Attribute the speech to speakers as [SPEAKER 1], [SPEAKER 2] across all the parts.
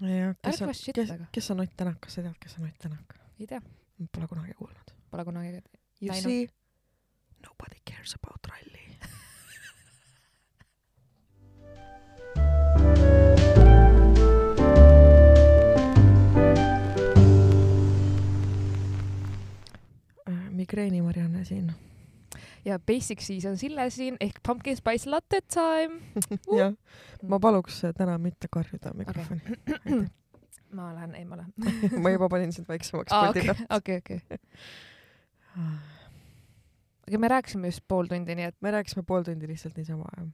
[SPEAKER 1] jah, kes on, kes, kes on Ott Tänak, kas sa tead, kes on Ott Tänak?
[SPEAKER 2] ei tea,
[SPEAKER 1] Pole kunagi kuulnud.
[SPEAKER 2] pole kunagi
[SPEAKER 1] You
[SPEAKER 2] Näinud.
[SPEAKER 1] see, nobody cares about ralli. migreeni Marianne siin.
[SPEAKER 2] Ja Basic Seas on Sille siin ehk Pumpkin Spice Latte time.
[SPEAKER 1] jah, ma paluks täna mitte karjuda mikrofoni okay.
[SPEAKER 2] ma lähen eemale.
[SPEAKER 1] ma juba panin sind väiksemaks
[SPEAKER 2] okei
[SPEAKER 1] pealt,.
[SPEAKER 2] okei, okei. aga me rääkisime just pool tundi, nii et
[SPEAKER 1] me rääkisime pool tundi lihtsalt niisama jah.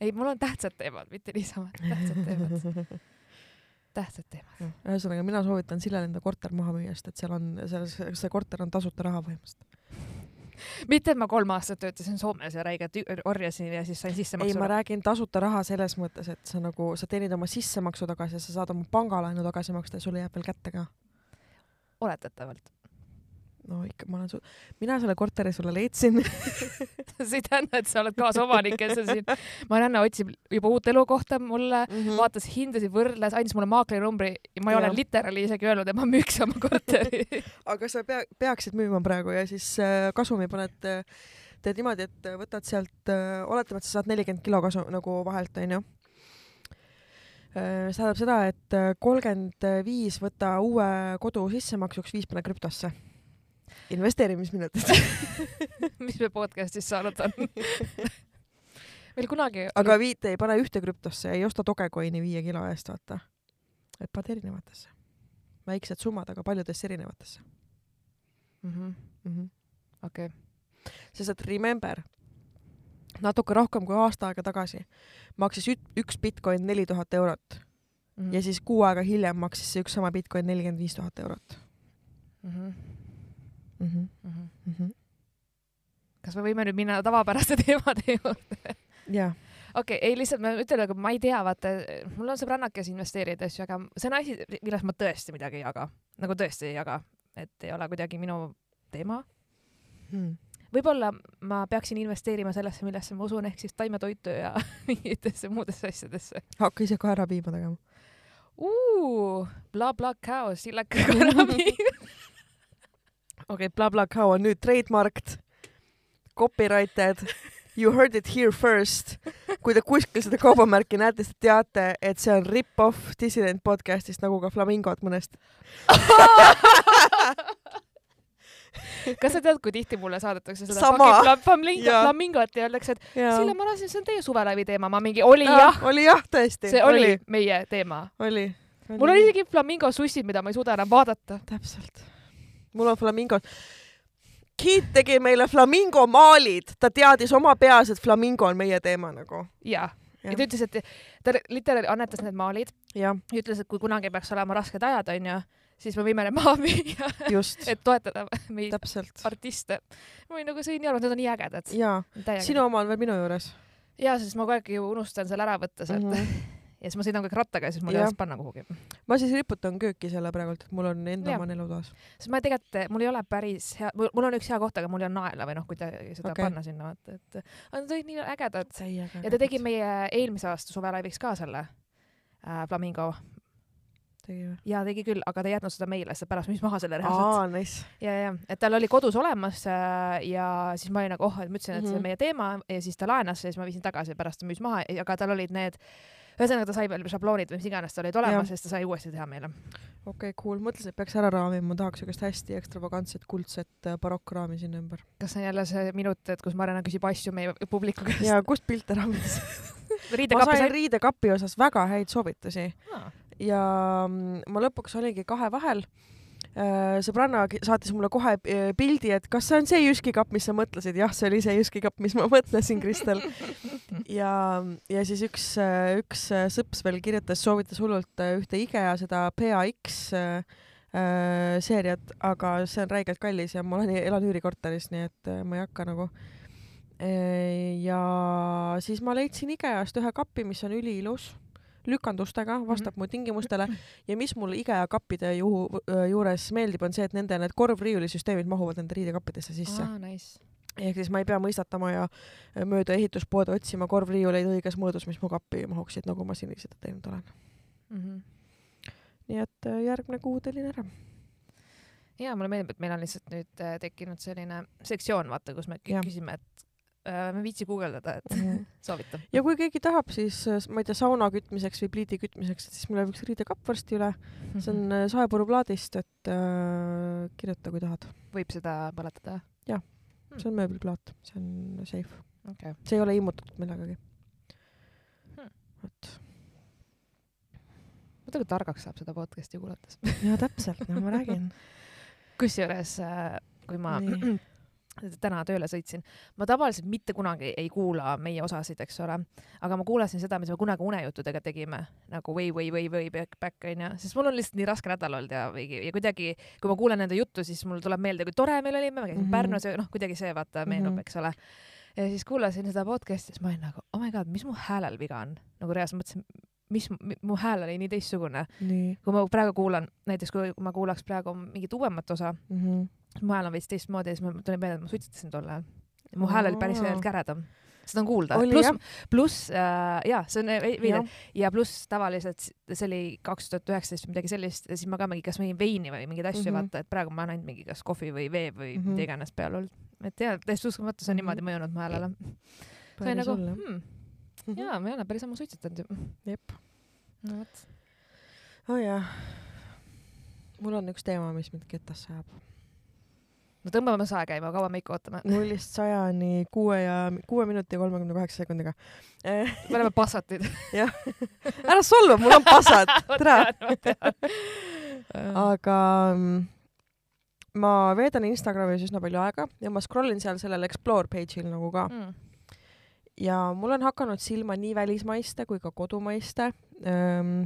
[SPEAKER 2] ei, mul on tähtsad teemad, mitte niisama, tähtsad teemad, tähtsad teemad.
[SPEAKER 1] ühesõnaga, mina soovitan Sillel enda korter maha müüa, sest et seal on, selles, see korter on tasuta raha põhimõtteliselt.
[SPEAKER 2] mitte, et ma kolm aastat töötasin Soomes ja räigelt ü- orjasin ja siis sain
[SPEAKER 1] ei,
[SPEAKER 2] sissemaksu
[SPEAKER 1] ma. räägin tasuta raha selles mõttes, et sa nagu, sa teenid oma sissemaksu tagasi ja sa saad oma pangalaenu tagasi maksta ja sulle jääb veel kätte ka.
[SPEAKER 2] oletatavalt.
[SPEAKER 1] No ikka, ma olen su, mina selle korteri sulle leidsin.
[SPEAKER 2] see ei tähenda, et sa oled kaasomanik ja sa siin, Marianne otsib juba uut elukohta mulle, vaatas hindasid, võrdles, andis mulle maakleri ja ma ei ole
[SPEAKER 1] Jah.
[SPEAKER 2] literaali isegi öelnud, et ma müüks oma korteri.
[SPEAKER 1] aga sa pea, peaksid müüma praegu ja siis äh, kasumi paned, teed niimoodi, et äh, võtad sealt, oletame, et sa saad nelikümmend kilo kasu nagu vahelt, onju. see tähendab seda, et kolmkümmend viis võta uue kodu sissemaksuks, viis pane krüptosse. Investeerimisminutid.
[SPEAKER 2] mis me podcast'is saanud on? meil kunagi
[SPEAKER 1] aga viite ei pane ühte krüptosse, ei osta Dogecoini viie kilo eest, vaata. et paned erinevatesse. väiksed summad, aga paljudesse erinevatesse
[SPEAKER 2] mm. -hmm. okei
[SPEAKER 1] sest et remember, natuke rohkem kui aasta aega tagasi maksis üks Bitcoin neli tuhat eurot
[SPEAKER 2] mm -hmm.
[SPEAKER 1] ja siis kuu aega hiljem maksis see üks sama Bitcoin nelikümmend viis tuhat eurot
[SPEAKER 2] mm. -hmm.
[SPEAKER 1] mm. -hmm.
[SPEAKER 2] Mm -hmm.
[SPEAKER 1] Mm -hmm.
[SPEAKER 2] kas me võime nüüd minna tavapäraste teemade juurde?
[SPEAKER 1] ja,
[SPEAKER 2] okei okay,, ei lihtsalt ma ütlen, aga ma ei tea, vaata, mul on sõbrannad, kes investeerivad asju, aga see on asi, milles ma tõesti midagi ei jaga, nagu tõesti ei jaga, et ei ole kuidagi minu teema.
[SPEAKER 1] hmm.
[SPEAKER 2] võib-olla ma peaksin investeerima sellesse, millesse ma usun, ehk siis taimetoitu ja mingitesse muudesse asjadesse.
[SPEAKER 1] hakka ise ka ära piima tegema.
[SPEAKER 2] bla bla kaos, sillaka karami.
[SPEAKER 1] okei okay,, BlaBlaCar on nüüd trademarked, copyrighted, you heard it here first. kui te kuskil seda kaubamärki näete, siis te teate, et see on rip-off Dissident podcastist nagu ka Flamingod mõnest.
[SPEAKER 2] kas sa tead, kui tihti mulle saadetakse seda
[SPEAKER 1] Sama.
[SPEAKER 2] fucking flamingo,
[SPEAKER 1] Jaa.
[SPEAKER 2] flamingot ja öeldakse, et
[SPEAKER 1] jaa
[SPEAKER 2] Sille, ma lasin, see on teie suvelaevi teema, ma mingi oli jah,
[SPEAKER 1] oli jah, tõesti.
[SPEAKER 2] see oli, oli. meie teema.
[SPEAKER 1] oli.
[SPEAKER 2] mul on isegi flamingo sussid, mida ma ei suuda enam vaadata.
[SPEAKER 1] täpselt. Mul on flamingod. Kiit tegi meile flamingo maalid, ta teadis oma peas, et flamingo on meie teema nagu.
[SPEAKER 2] ja, ja ta ütles, et ta literaali annetas need maalid
[SPEAKER 1] jah,
[SPEAKER 2] ja ütles, et kui kunagi peaks olema rasked ajad, onju, siis me võime need maha müüa,
[SPEAKER 1] just,
[SPEAKER 2] et toetada meid
[SPEAKER 1] täpselt.
[SPEAKER 2] artiste. ma olin nagu, see on nii arvamus, need on nii ägedad.
[SPEAKER 1] jaa, sinu oma on veel minu juures
[SPEAKER 2] ja, sest ma kogu aeg ju unustan selle ära võtta sealt mm. -hmm. Ja siis ma sõidan kõik rattaga ja siis mul ei ole panna kuhugi.
[SPEAKER 1] ma siis riputan kööki selle praegult, et mul on enda
[SPEAKER 2] Jaa.
[SPEAKER 1] oma elutoas.
[SPEAKER 2] sest ma tegelikult, mul ei ole päris hea, mul on üks hea koht, aga mul ei ole naela või noh, kuidagi seda okay. panna sinna, vaata, et nad olid nii ägedad. ja ta tegi meie eelmise aasta suvelaiviks ka selle äh, Flamingo
[SPEAKER 1] tegi või?
[SPEAKER 2] ja tegi küll, aga ta ei jätnud seda meile, sest pärast müüs maha selle reaalselt.
[SPEAKER 1] aa, nice.
[SPEAKER 2] ja, ja, et tal oli kodus olemas äh, ja siis ma olin nagu, oh, et ma ütlesin, et see on
[SPEAKER 1] Mhm.
[SPEAKER 2] meie teema ja siis ta laenas ja siis ma viisin tagasi, pärast ta müüs maha, aga tal olid need, ühesõnaga ta sai veel šabloonid või mis iganes tal olid olemas ja siis ta sai uuesti teha meile.
[SPEAKER 1] okei okay,, cool, mõtlesin, et peaks ära raamima, ma tahaks siukest hästi ekstravagantset kuldset äh, barokkraami sinna ümber.
[SPEAKER 2] kas see on jälle see minut, et kus Marianne küsib asju meie publiku käest?
[SPEAKER 1] ja kust pilte raamides? ma sain riidekapi osas väga häid soovitusi
[SPEAKER 2] ah,.
[SPEAKER 1] ja mm, ma lõpuks olingi kahe vahel. Sõbranna ki- saatis mulle kohe äh, pildi, et kas see on see Jyski kapp, mis sa mõtlesid. jah, see oli see Jyski kapp, mis ma mõtlesin, Kristel. ja, ja siis üks, üks äh, sõps veel kirjutas, soovitas hullult äh, ühte IKEA seda PAX äh, äh, seeriat, aga see on räigelt kallis ja ma olen, elan üürikorteris, nii et äh, ma ei hakka nagu. ja siis ma leidsin IKEA-st ühe kapi, mis on üliilus, lükandustega, vastab mu tingimustele ja mis mulle IKEA kappide juhu, juures meeldib, on see, et nende need korvriiulisüsteemid mahuvad nende riidekappidesse sisse.
[SPEAKER 2] ah, nice.
[SPEAKER 1] ehk siis ma ei pea mõistatama ja mööda ehituspoode otsima korvriiuleid õiges mõõdus, mis mu kappi mahuksid, nagu ma seni seda teinud olen.
[SPEAKER 2] mm. -hmm.
[SPEAKER 1] nii et järgmine kuu tellin ära.
[SPEAKER 2] ja mulle meeldib, et meil on lihtsalt nüüd tekkinud selline sektsioon, vaata, kus me
[SPEAKER 1] Jah.
[SPEAKER 2] küsime, et äh, me ei viitsi guugeldada, et soovitan.
[SPEAKER 1] ja kui keegi tahab, siis äh, ma ei tea, sauna kütmiseks või pliidi kütmiseks, siis mul läheb üks riidekapp varsti üle. see on äh, saepuruplaadist, et äh, kirjuta, kui tahad.
[SPEAKER 2] võib seda põletada?
[SPEAKER 1] see on mööbliplaat, see on safe,
[SPEAKER 2] okay..
[SPEAKER 1] see ei ole immutatud millegagi
[SPEAKER 2] Hmm.
[SPEAKER 1] vot.
[SPEAKER 2] mõtle, kui targaks saab seda podcast'i kuulates.
[SPEAKER 1] ja täpselt, no ma räägin.
[SPEAKER 2] kusjuures, kui ma
[SPEAKER 1] Nii.
[SPEAKER 2] Täna tööle sõitsin, ma tavaliselt mitte kunagi ei kuula meie osasid, eks ole, aga ma kuulasin seda, mis me kunagi unejuttudega tegime nagu way, way, way, way back, back onju, sest mul on lihtsalt nii raske nädal olnud ja, ja kuidagi, kui ma kuulen nende juttu, siis mul tuleb meelde, kui tore meil oli, me käisime mm. -hmm. Pärnus ja noh, kuidagi see vaata meenub mm. -hmm. eks ole. ja siis kuulasin seda podcast'i, siis ma olin nagu oh my god, mis mu häälel viga on, nagu reaalselt mõtlesin, mis mu- hääl oli nii teistsugune, kui ma praegu kuulan, näiteks kui ma kuulaks praegu mingit uuemat osa,
[SPEAKER 1] mm. -hmm.
[SPEAKER 2] Mu hääl on veits teistmoodi ja siis mul tuli meelde, et ma suitsetasin tol ajal. mu hääl oli päris selgelt käredam. seda on kuulda. Pluss pluss äh, jaa, see on veider ja pluss tavaliselt see oli kaks tuhat üheksateist või midagi sellist siis ma ka mingi, kas mingi veini või mingeid asju mm
[SPEAKER 1] Mhm.
[SPEAKER 2] -hmm. vaata, et praegu ma olen ainult mingi kas kohvi või vee või mm
[SPEAKER 1] Mhm.
[SPEAKER 2] -hmm. mida iganes peal olnud. et jaa, täiesti uskumatu, see on
[SPEAKER 1] Mhm.
[SPEAKER 2] niimoodi mõjunud mu häälele. see oli nagu, hmm, jaa, ma ei ole päris ammu suitsetanud ju.
[SPEAKER 1] jep.
[SPEAKER 2] no vot.
[SPEAKER 1] oo oh, jah. mul on üks teema, mis mind kettasse ajab.
[SPEAKER 2] No tõmbame sae käima, kaua me ikka ootame?
[SPEAKER 1] nullist sajani kuue ja, kuue minuti ja kolmekümne kaheksa sekundiga.
[SPEAKER 2] me oleme passatid.
[SPEAKER 1] ära solva, mul on pasad, tere.
[SPEAKER 2] aga
[SPEAKER 1] mm, ma veedan Instagramis üsna palju aega ja ma scroll in seal sellel explore page'il nagu ka
[SPEAKER 2] mm.
[SPEAKER 1] ja mul on hakanud silma nii välismaiste kui ka kodumaiste ähm,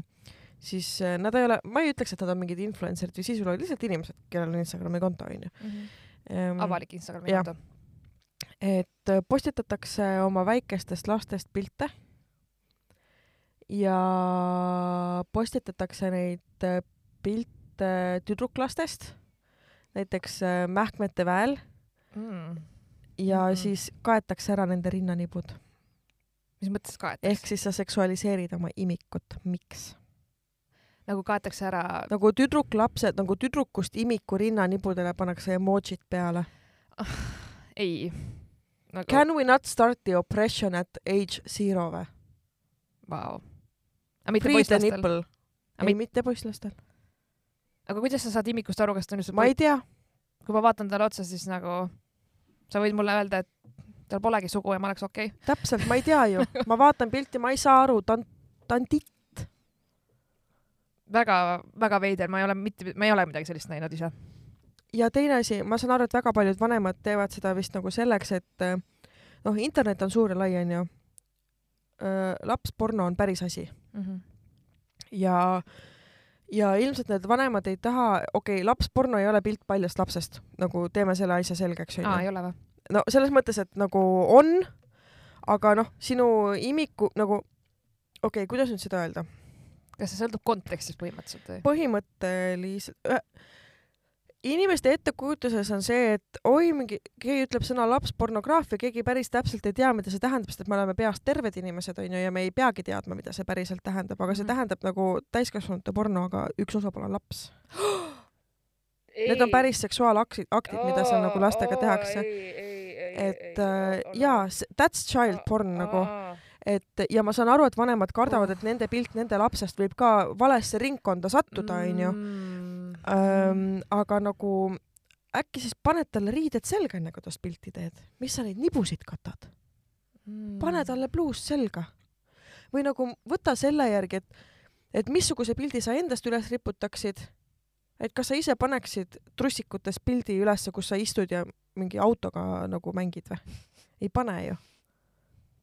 [SPEAKER 1] siis äh, nad ei ole, ma ei ütleks, et nad on mingid influencer'id või sisulooid, lihtsalt inimesed, kellel on Instagrami konto onju ähm,.
[SPEAKER 2] avalik Instagrami konto.
[SPEAKER 1] et äh, postitatakse oma väikestest lastest pilte ja postitatakse neid äh, pilte tüdruklastest, näiteks äh, mähkmete väel
[SPEAKER 2] Mm.
[SPEAKER 1] ja mm. siis kaetakse ära nende rinnanibud.
[SPEAKER 2] mis mõttes kaetakse
[SPEAKER 1] ehk? siis sa seksualiseerid oma imikut, miks?
[SPEAKER 2] Nagu kaetakse ära
[SPEAKER 1] nagu tüdruklapsed, nagu tüdrukust imiku rinnanibudele pannakse emotsid peale.
[SPEAKER 2] ei nagu....
[SPEAKER 1] Can we not start the oppression at age zero või?
[SPEAKER 2] Mitte
[SPEAKER 1] Free the nipple. Ei,
[SPEAKER 2] mit-
[SPEAKER 1] mitte poisslastel.
[SPEAKER 2] aga kuidas sa saad imikust aru, kas ta on just
[SPEAKER 1] ma ei tea,
[SPEAKER 2] kui ma vaatan talle otsa, siis nagu sa võid mulle öelda, et tal polegi sugu ja ma oleks okei okay..
[SPEAKER 1] täpselt, ma ei tea ju, ma vaatan pilti, ma ei saa aru, ta on, ta on titt.
[SPEAKER 2] Väga-väga veider, ma ei ole mitte, ma ei ole midagi sellist näinud ise.
[SPEAKER 1] ja teine asi, ma saan aru, et väga paljud vanemad teevad seda vist nagu selleks, et äh, noh, internet on suur ja lai, onju. lapsporno on päris asi
[SPEAKER 2] Mhm.
[SPEAKER 1] ja, ja ilmselt need vanemad ei taha, okei okay,, lapsporno ei ole pilt paljast lapsest, nagu teeme selle asja selgeks,
[SPEAKER 2] aa, ei
[SPEAKER 1] onju.
[SPEAKER 2] ole või?
[SPEAKER 1] no selles mõttes, et nagu on, aga noh, sinu imiku nagu, okei okay,, kuidas nüüd seda öelda?
[SPEAKER 2] Kas see sõltub kontekstist põhimõtteliselt või?
[SPEAKER 1] põhimõtteliselt, inimeste ettekujutuses on see, et oi, mingi, keegi ütleb sõna lapspornograafia, keegi päris täpselt ei tea, mida see tähendab, sest et me oleme peast terved inimesed, onju, ja me ei peagi teadma, mida see päriselt tähendab, aga see
[SPEAKER 2] Mhm.
[SPEAKER 1] tähendab nagu täiskasvanute porno, aga üks osapool on laps. Need on päris seksuaalaktid, aktid, mida seal nagu lastega tehakse. et äh, jaa, that's child porn nagu, et ja ma saan aru, et vanemad kardavad, et nende pilt nende lapsest võib ka valesse ringkonda sattuda, onju.
[SPEAKER 2] Mm.
[SPEAKER 1] aga nagu äkki siis paned talle riided selga, enne kui tast pilti teed, mis sa neid nibusid katad,
[SPEAKER 2] Mm.
[SPEAKER 1] pane talle pluus selga või nagu võta selle järgi, et, et missuguse pildi sa endast üles riputaksid. et kas sa ise paneksid trussikutes pildi ülesse, kus sa istud ja mingi autoga nagu mängid või? ei pane ju.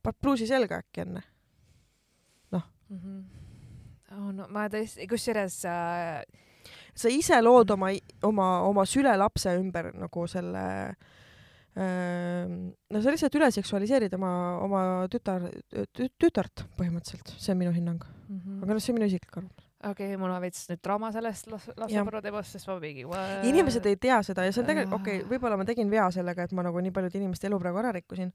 [SPEAKER 1] Paned pluusi selga äkki enne.
[SPEAKER 2] mm. -hmm. Oh, no ma tõesti, kusjuures äh,
[SPEAKER 1] sa ise lood oma, oma, oma sülelapse ümber nagu selle no sa lihtsalt üle seksualiseerid oma, oma tütar, tütart põhimõtteliselt, see on minu hinnang.
[SPEAKER 2] mm -hmm.
[SPEAKER 1] aga noh, see on minu isiklik arvamus.
[SPEAKER 2] Okei okay,, mul on veits nüüd trauma sellest lapsepõrru teemast, sest ma mingi what?
[SPEAKER 1] inimesed ei tea seda ja see on tegelikult, okei
[SPEAKER 2] Äh.
[SPEAKER 1] okay,, võib-olla ma tegin vea sellega, et ma nagu nii paljude inimeste elu praegu ära rikkusin.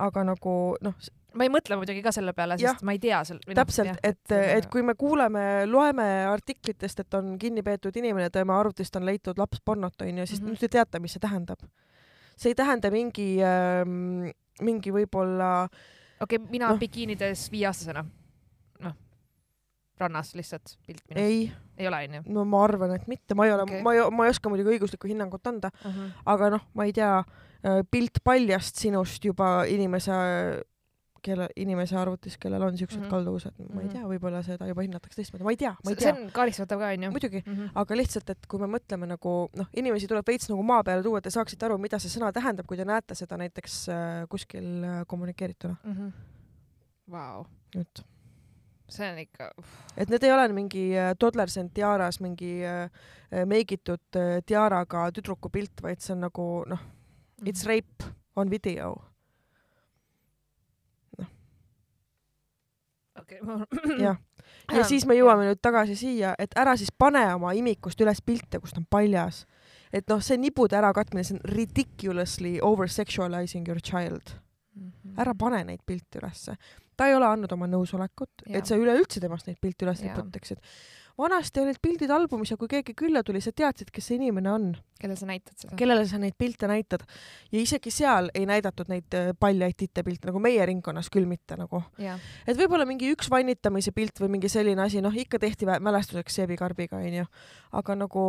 [SPEAKER 1] aga nagu noh,
[SPEAKER 2] ma ei mõtle muidugi ka selle peale, sest ma ei tea seal.
[SPEAKER 1] täpselt, et, et kui me kuuleme, loeme artiklitest, et on kinni peetud inimene, tema arvutist on leitud lapspornot, onju, siis mm. -hmm. nüüd te teate, mis see tähendab. see ei tähenda mingi ähm,, mingi võib-olla
[SPEAKER 2] okei okay,, mina
[SPEAKER 1] Noh.
[SPEAKER 2] no. bikiinides viieaastasena, noh, rannas lihtsalt pilt minust.
[SPEAKER 1] ei,
[SPEAKER 2] ei ole onju
[SPEAKER 1] no ma arvan, et mitte, ma ei ole okay., ma ei, ma ei oska muidugi õiguslikku hinnangut anda,
[SPEAKER 2] uh? -huh.
[SPEAKER 1] aga noh, ma ei tea, pilt paljast sinust juba inimese, kelle, inimese arvutis, kellel on siuksed mm
[SPEAKER 2] Mhm.
[SPEAKER 1] -hmm. kalduvused, ma ei
[SPEAKER 2] Mhm.
[SPEAKER 1] tea, võib-olla seda juba hinnatakse teistmoodi, ma ei tea, ma ei
[SPEAKER 2] see
[SPEAKER 1] tea,
[SPEAKER 2] on karistatav ka onju.
[SPEAKER 1] muidugi,
[SPEAKER 2] -hmm.
[SPEAKER 1] aga lihtsalt, et kui me mõtleme nagu noh, inimesi tuleb veits nagu maa peale tuua, et te saaksite aru, mida see sõna tähendab, kui te näete seda näiteks äh, kuskil äh, kommunikeerituna
[SPEAKER 2] Mm -hmm. Vau,
[SPEAKER 1] nüüd.
[SPEAKER 2] See on ikka,
[SPEAKER 1] et need ei ole mingi äh, toddlers and tiaras mingi äh, äh, meigitud tiaraga tüdruku pilt, vaid see on nagu noh,
[SPEAKER 2] Mhm.
[SPEAKER 1] it's rape on video.
[SPEAKER 2] okei.
[SPEAKER 1] jah, ja siis me jõuame nüüd tagasi siia, et ära siis pane oma imikust üles pilte, kus ta on paljas. et noh, see nibude ärakatmine, see on ridiculously over sexualizing your child.
[SPEAKER 2] Mhm.
[SPEAKER 1] ära pane neid pilte ülesse. Ta ei ole andnud oma nõusolekut, et sa üleüldse temast neid pilte üles
[SPEAKER 2] Jaa.
[SPEAKER 1] riputaksid. vanasti olid pildid albumis ja kui keegi külla tuli, sa teadsid, kes see inimene on,
[SPEAKER 2] kellele sa näitad seda?
[SPEAKER 1] kellele sa neid pilte näitad. ja isegi seal ei näidatud neid äh, paljaid titepilte nagu meie ringkonnas küll mitte nagu. et võib-olla mingi üks vannitamise pilt või mingi selline asi, noh ikka tehti mälestuseks seebikarbiga onju, aga nagu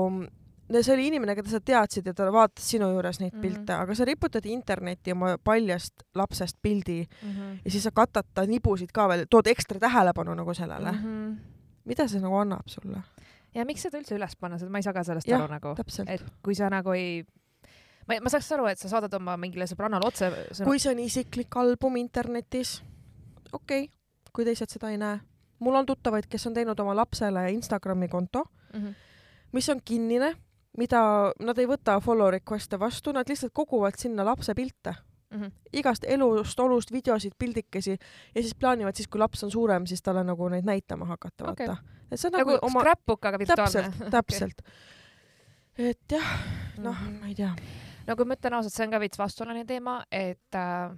[SPEAKER 1] no see oli inimene, keda sa teadsid ja ta vaatas sinu juures neid
[SPEAKER 2] Mhm.
[SPEAKER 1] pilte, aga sa riputad internetti oma paljast lapsest pildi
[SPEAKER 2] Mhm.
[SPEAKER 1] ja siis sa katad ta nibusid ka veel, tood ekstra tähelepanu nagu sellele mm. -hmm. mida see nagu annab sulle?
[SPEAKER 2] ja miks seda üldse üles panna, ma ei saa ka sellest
[SPEAKER 1] Jah,
[SPEAKER 2] aru nagu, et kui sa nagu ei, ma, ma saaks aru, et sa saadad oma mingile sõbrannale otse sõnu-
[SPEAKER 1] kui see on isiklik album internetis, okei okay,, kui teised seda ei näe. mul on tuttavaid, kes on teinud oma lapsele Instagrami konto,
[SPEAKER 2] Mhm.
[SPEAKER 1] mis on kinnine, mida nad ei võta follow request'e vastu, nad lihtsalt koguvad sinna lapse pilte,
[SPEAKER 2] Mhm.
[SPEAKER 1] igast elust, olust videosid, pildikesi ja siis plaanivad siis, kui laps on suurem, siis talle nagu neid näitama hakata,
[SPEAKER 2] Okei.
[SPEAKER 1] vaata. et see on
[SPEAKER 2] nagu
[SPEAKER 1] nagu oma,
[SPEAKER 2] scrapbook, aga virtuaalne
[SPEAKER 1] täpselt, täpselt. et jah, noh,
[SPEAKER 2] Mhm.
[SPEAKER 1] ma ei tea.
[SPEAKER 2] no kui ma ütlen ausalt, see on ka veits vastuoluline teema, et äh,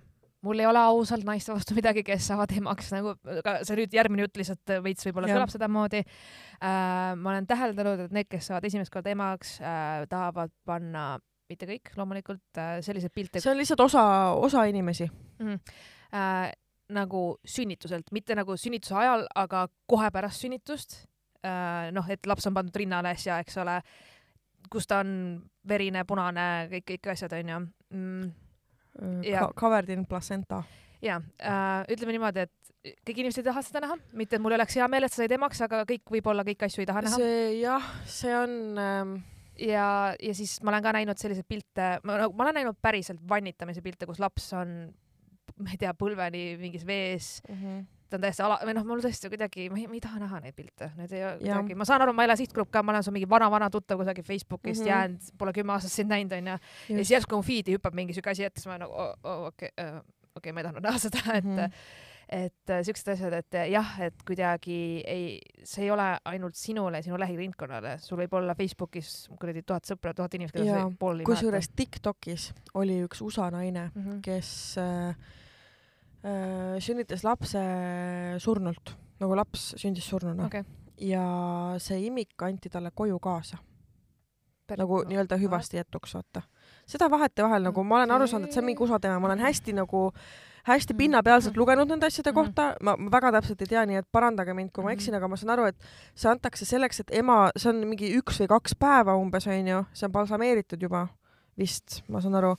[SPEAKER 2] mul ei ole ausalt naiste vastu midagi, kes saavad emaks, nagu ka see nüüd järgmine jutt lihtsalt äh, veits võib-olla kõlab sedamoodi äh,. ma olen täheldanud, et need, kes saavad esimest korda emaks äh,, tahavad panna, mitte kõik loomulikult äh,, selliseid pilte
[SPEAKER 1] see on lihtsalt osa, osa inimesi.
[SPEAKER 2] äh, nagu sünnituselt, mitte nagu sünnituse ajal, aga kohe pärast sünnitust äh,. noh, et laps on pandud rinnale äsja, eks ole, kus ta on verine, punane, kõik, kõik asjad onju mm,. Jah.
[SPEAKER 1] Covered in placenta.
[SPEAKER 2] ja äh, ütleme niimoodi, et kõik inimesed ei taha seda näha, mitte et mul oleks hea meel, et sa said emaks, aga kõik võib-olla kõiki asju ei taha näha.
[SPEAKER 1] see jah, see on ähm,
[SPEAKER 2] ja, ja siis ma olen ka näinud selliseid pilte, ma, nagu- olen näinud päriselt vannitamise pilte, kus laps on, ma ei tea, põlveni mingis vees, ta on täiesti ala, või noh, mul tõesti kuidagi, ma ei, ma ei taha näha neid pilte, need ei ole kuidagi, ma saan aru, ma ei ole sihtgrupp ka, ma olen su mingi vana-vana tuttav kusagil Facebookist mm. -hmm. jäänud, pole kümme aastat sind näinud onju. ja siis järsku mu feed'i hüppab mingi siuke asi ette, siis ma nagu oh, oh, okei okei, ma ei tahtnud näha seda, et mm. -hmm. et äh, siuksed asjad, et äh, jah, et kuidagi ei, see ei ole ainult sinule, sinu lähiringkonnale, sul võib olla Facebookis kuradi tuhat sõpra, tuhat inimest, keda sa ei- pool ei
[SPEAKER 1] kusjuures Tiktokis oli üks USA naine,
[SPEAKER 2] mm. -hmm.
[SPEAKER 1] kes äh, sünnitas lapse surnult, nagu laps sündis surnuna
[SPEAKER 2] okei,
[SPEAKER 1] ja see imik anti talle koju kaasa, nagu nii-öelda hüvasti jätuks, vaata. seda vahetevahel nagu ma olen aru saanud, et see on mingi USA teema, ma olen hästi nagu hästi
[SPEAKER 2] Mhm.
[SPEAKER 1] pinnapealselt lugenud nende asjade
[SPEAKER 2] Mhm.
[SPEAKER 1] kohta, ma väga täpselt ei tea, nii et parandage mind, kui ma
[SPEAKER 2] Mhm.
[SPEAKER 1] eksin, aga ma saan aru, et see antakse selleks, et ema, see on mingi üks või kaks päeva umbes onju, see on balsameeritud juba vist, ma saan aru.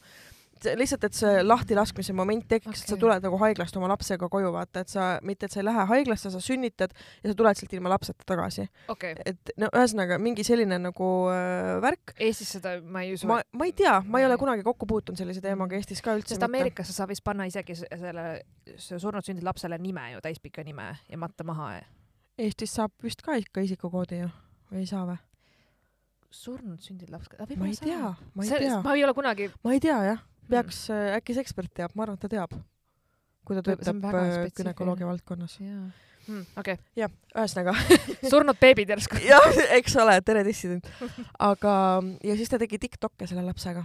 [SPEAKER 1] lihtsalt, et see lahtilaskmise moment tekiks, et sa tuled nagu haiglast oma lapsega koju, vaata, et sa mitte, et sa ei lähe haiglasse, sa sünnitad ja sa tuled sealt ilma lapseta tagasi.
[SPEAKER 2] okei.
[SPEAKER 1] et no ühesõnaga mingi selline nagu äh, värk.
[SPEAKER 2] Eestis seda ma ei usu.
[SPEAKER 1] ma, ma ei tea, ma ei ole kunagi kokku puutunud sellise teemaga Eestis ka üldse
[SPEAKER 2] sest Ameerikasse saab vist panna isegi selle surnud sündinud lapsele nime ju, täispika nime ja matta maha.
[SPEAKER 1] Eestis saab vist ka ikka isikukoodi ju, või ei saa või?
[SPEAKER 2] surnud sündinud laps,
[SPEAKER 1] ma ei tea, ma ei tea,
[SPEAKER 2] ma ei ole kunagi.
[SPEAKER 1] ma ei tea jah, peaks äh,, äkki see ekspert teab, ma arvan, et ta teab. kui ta
[SPEAKER 2] see
[SPEAKER 1] töötab äh, günekoloogia valdkonnas.
[SPEAKER 2] Hmm, okei,
[SPEAKER 1] jah, ühesõnaga
[SPEAKER 2] surnud beebid järsku.
[SPEAKER 1] jah, eks ole, tere dissident. aga, ja siis ta tegi Tiktoke selle lapsega.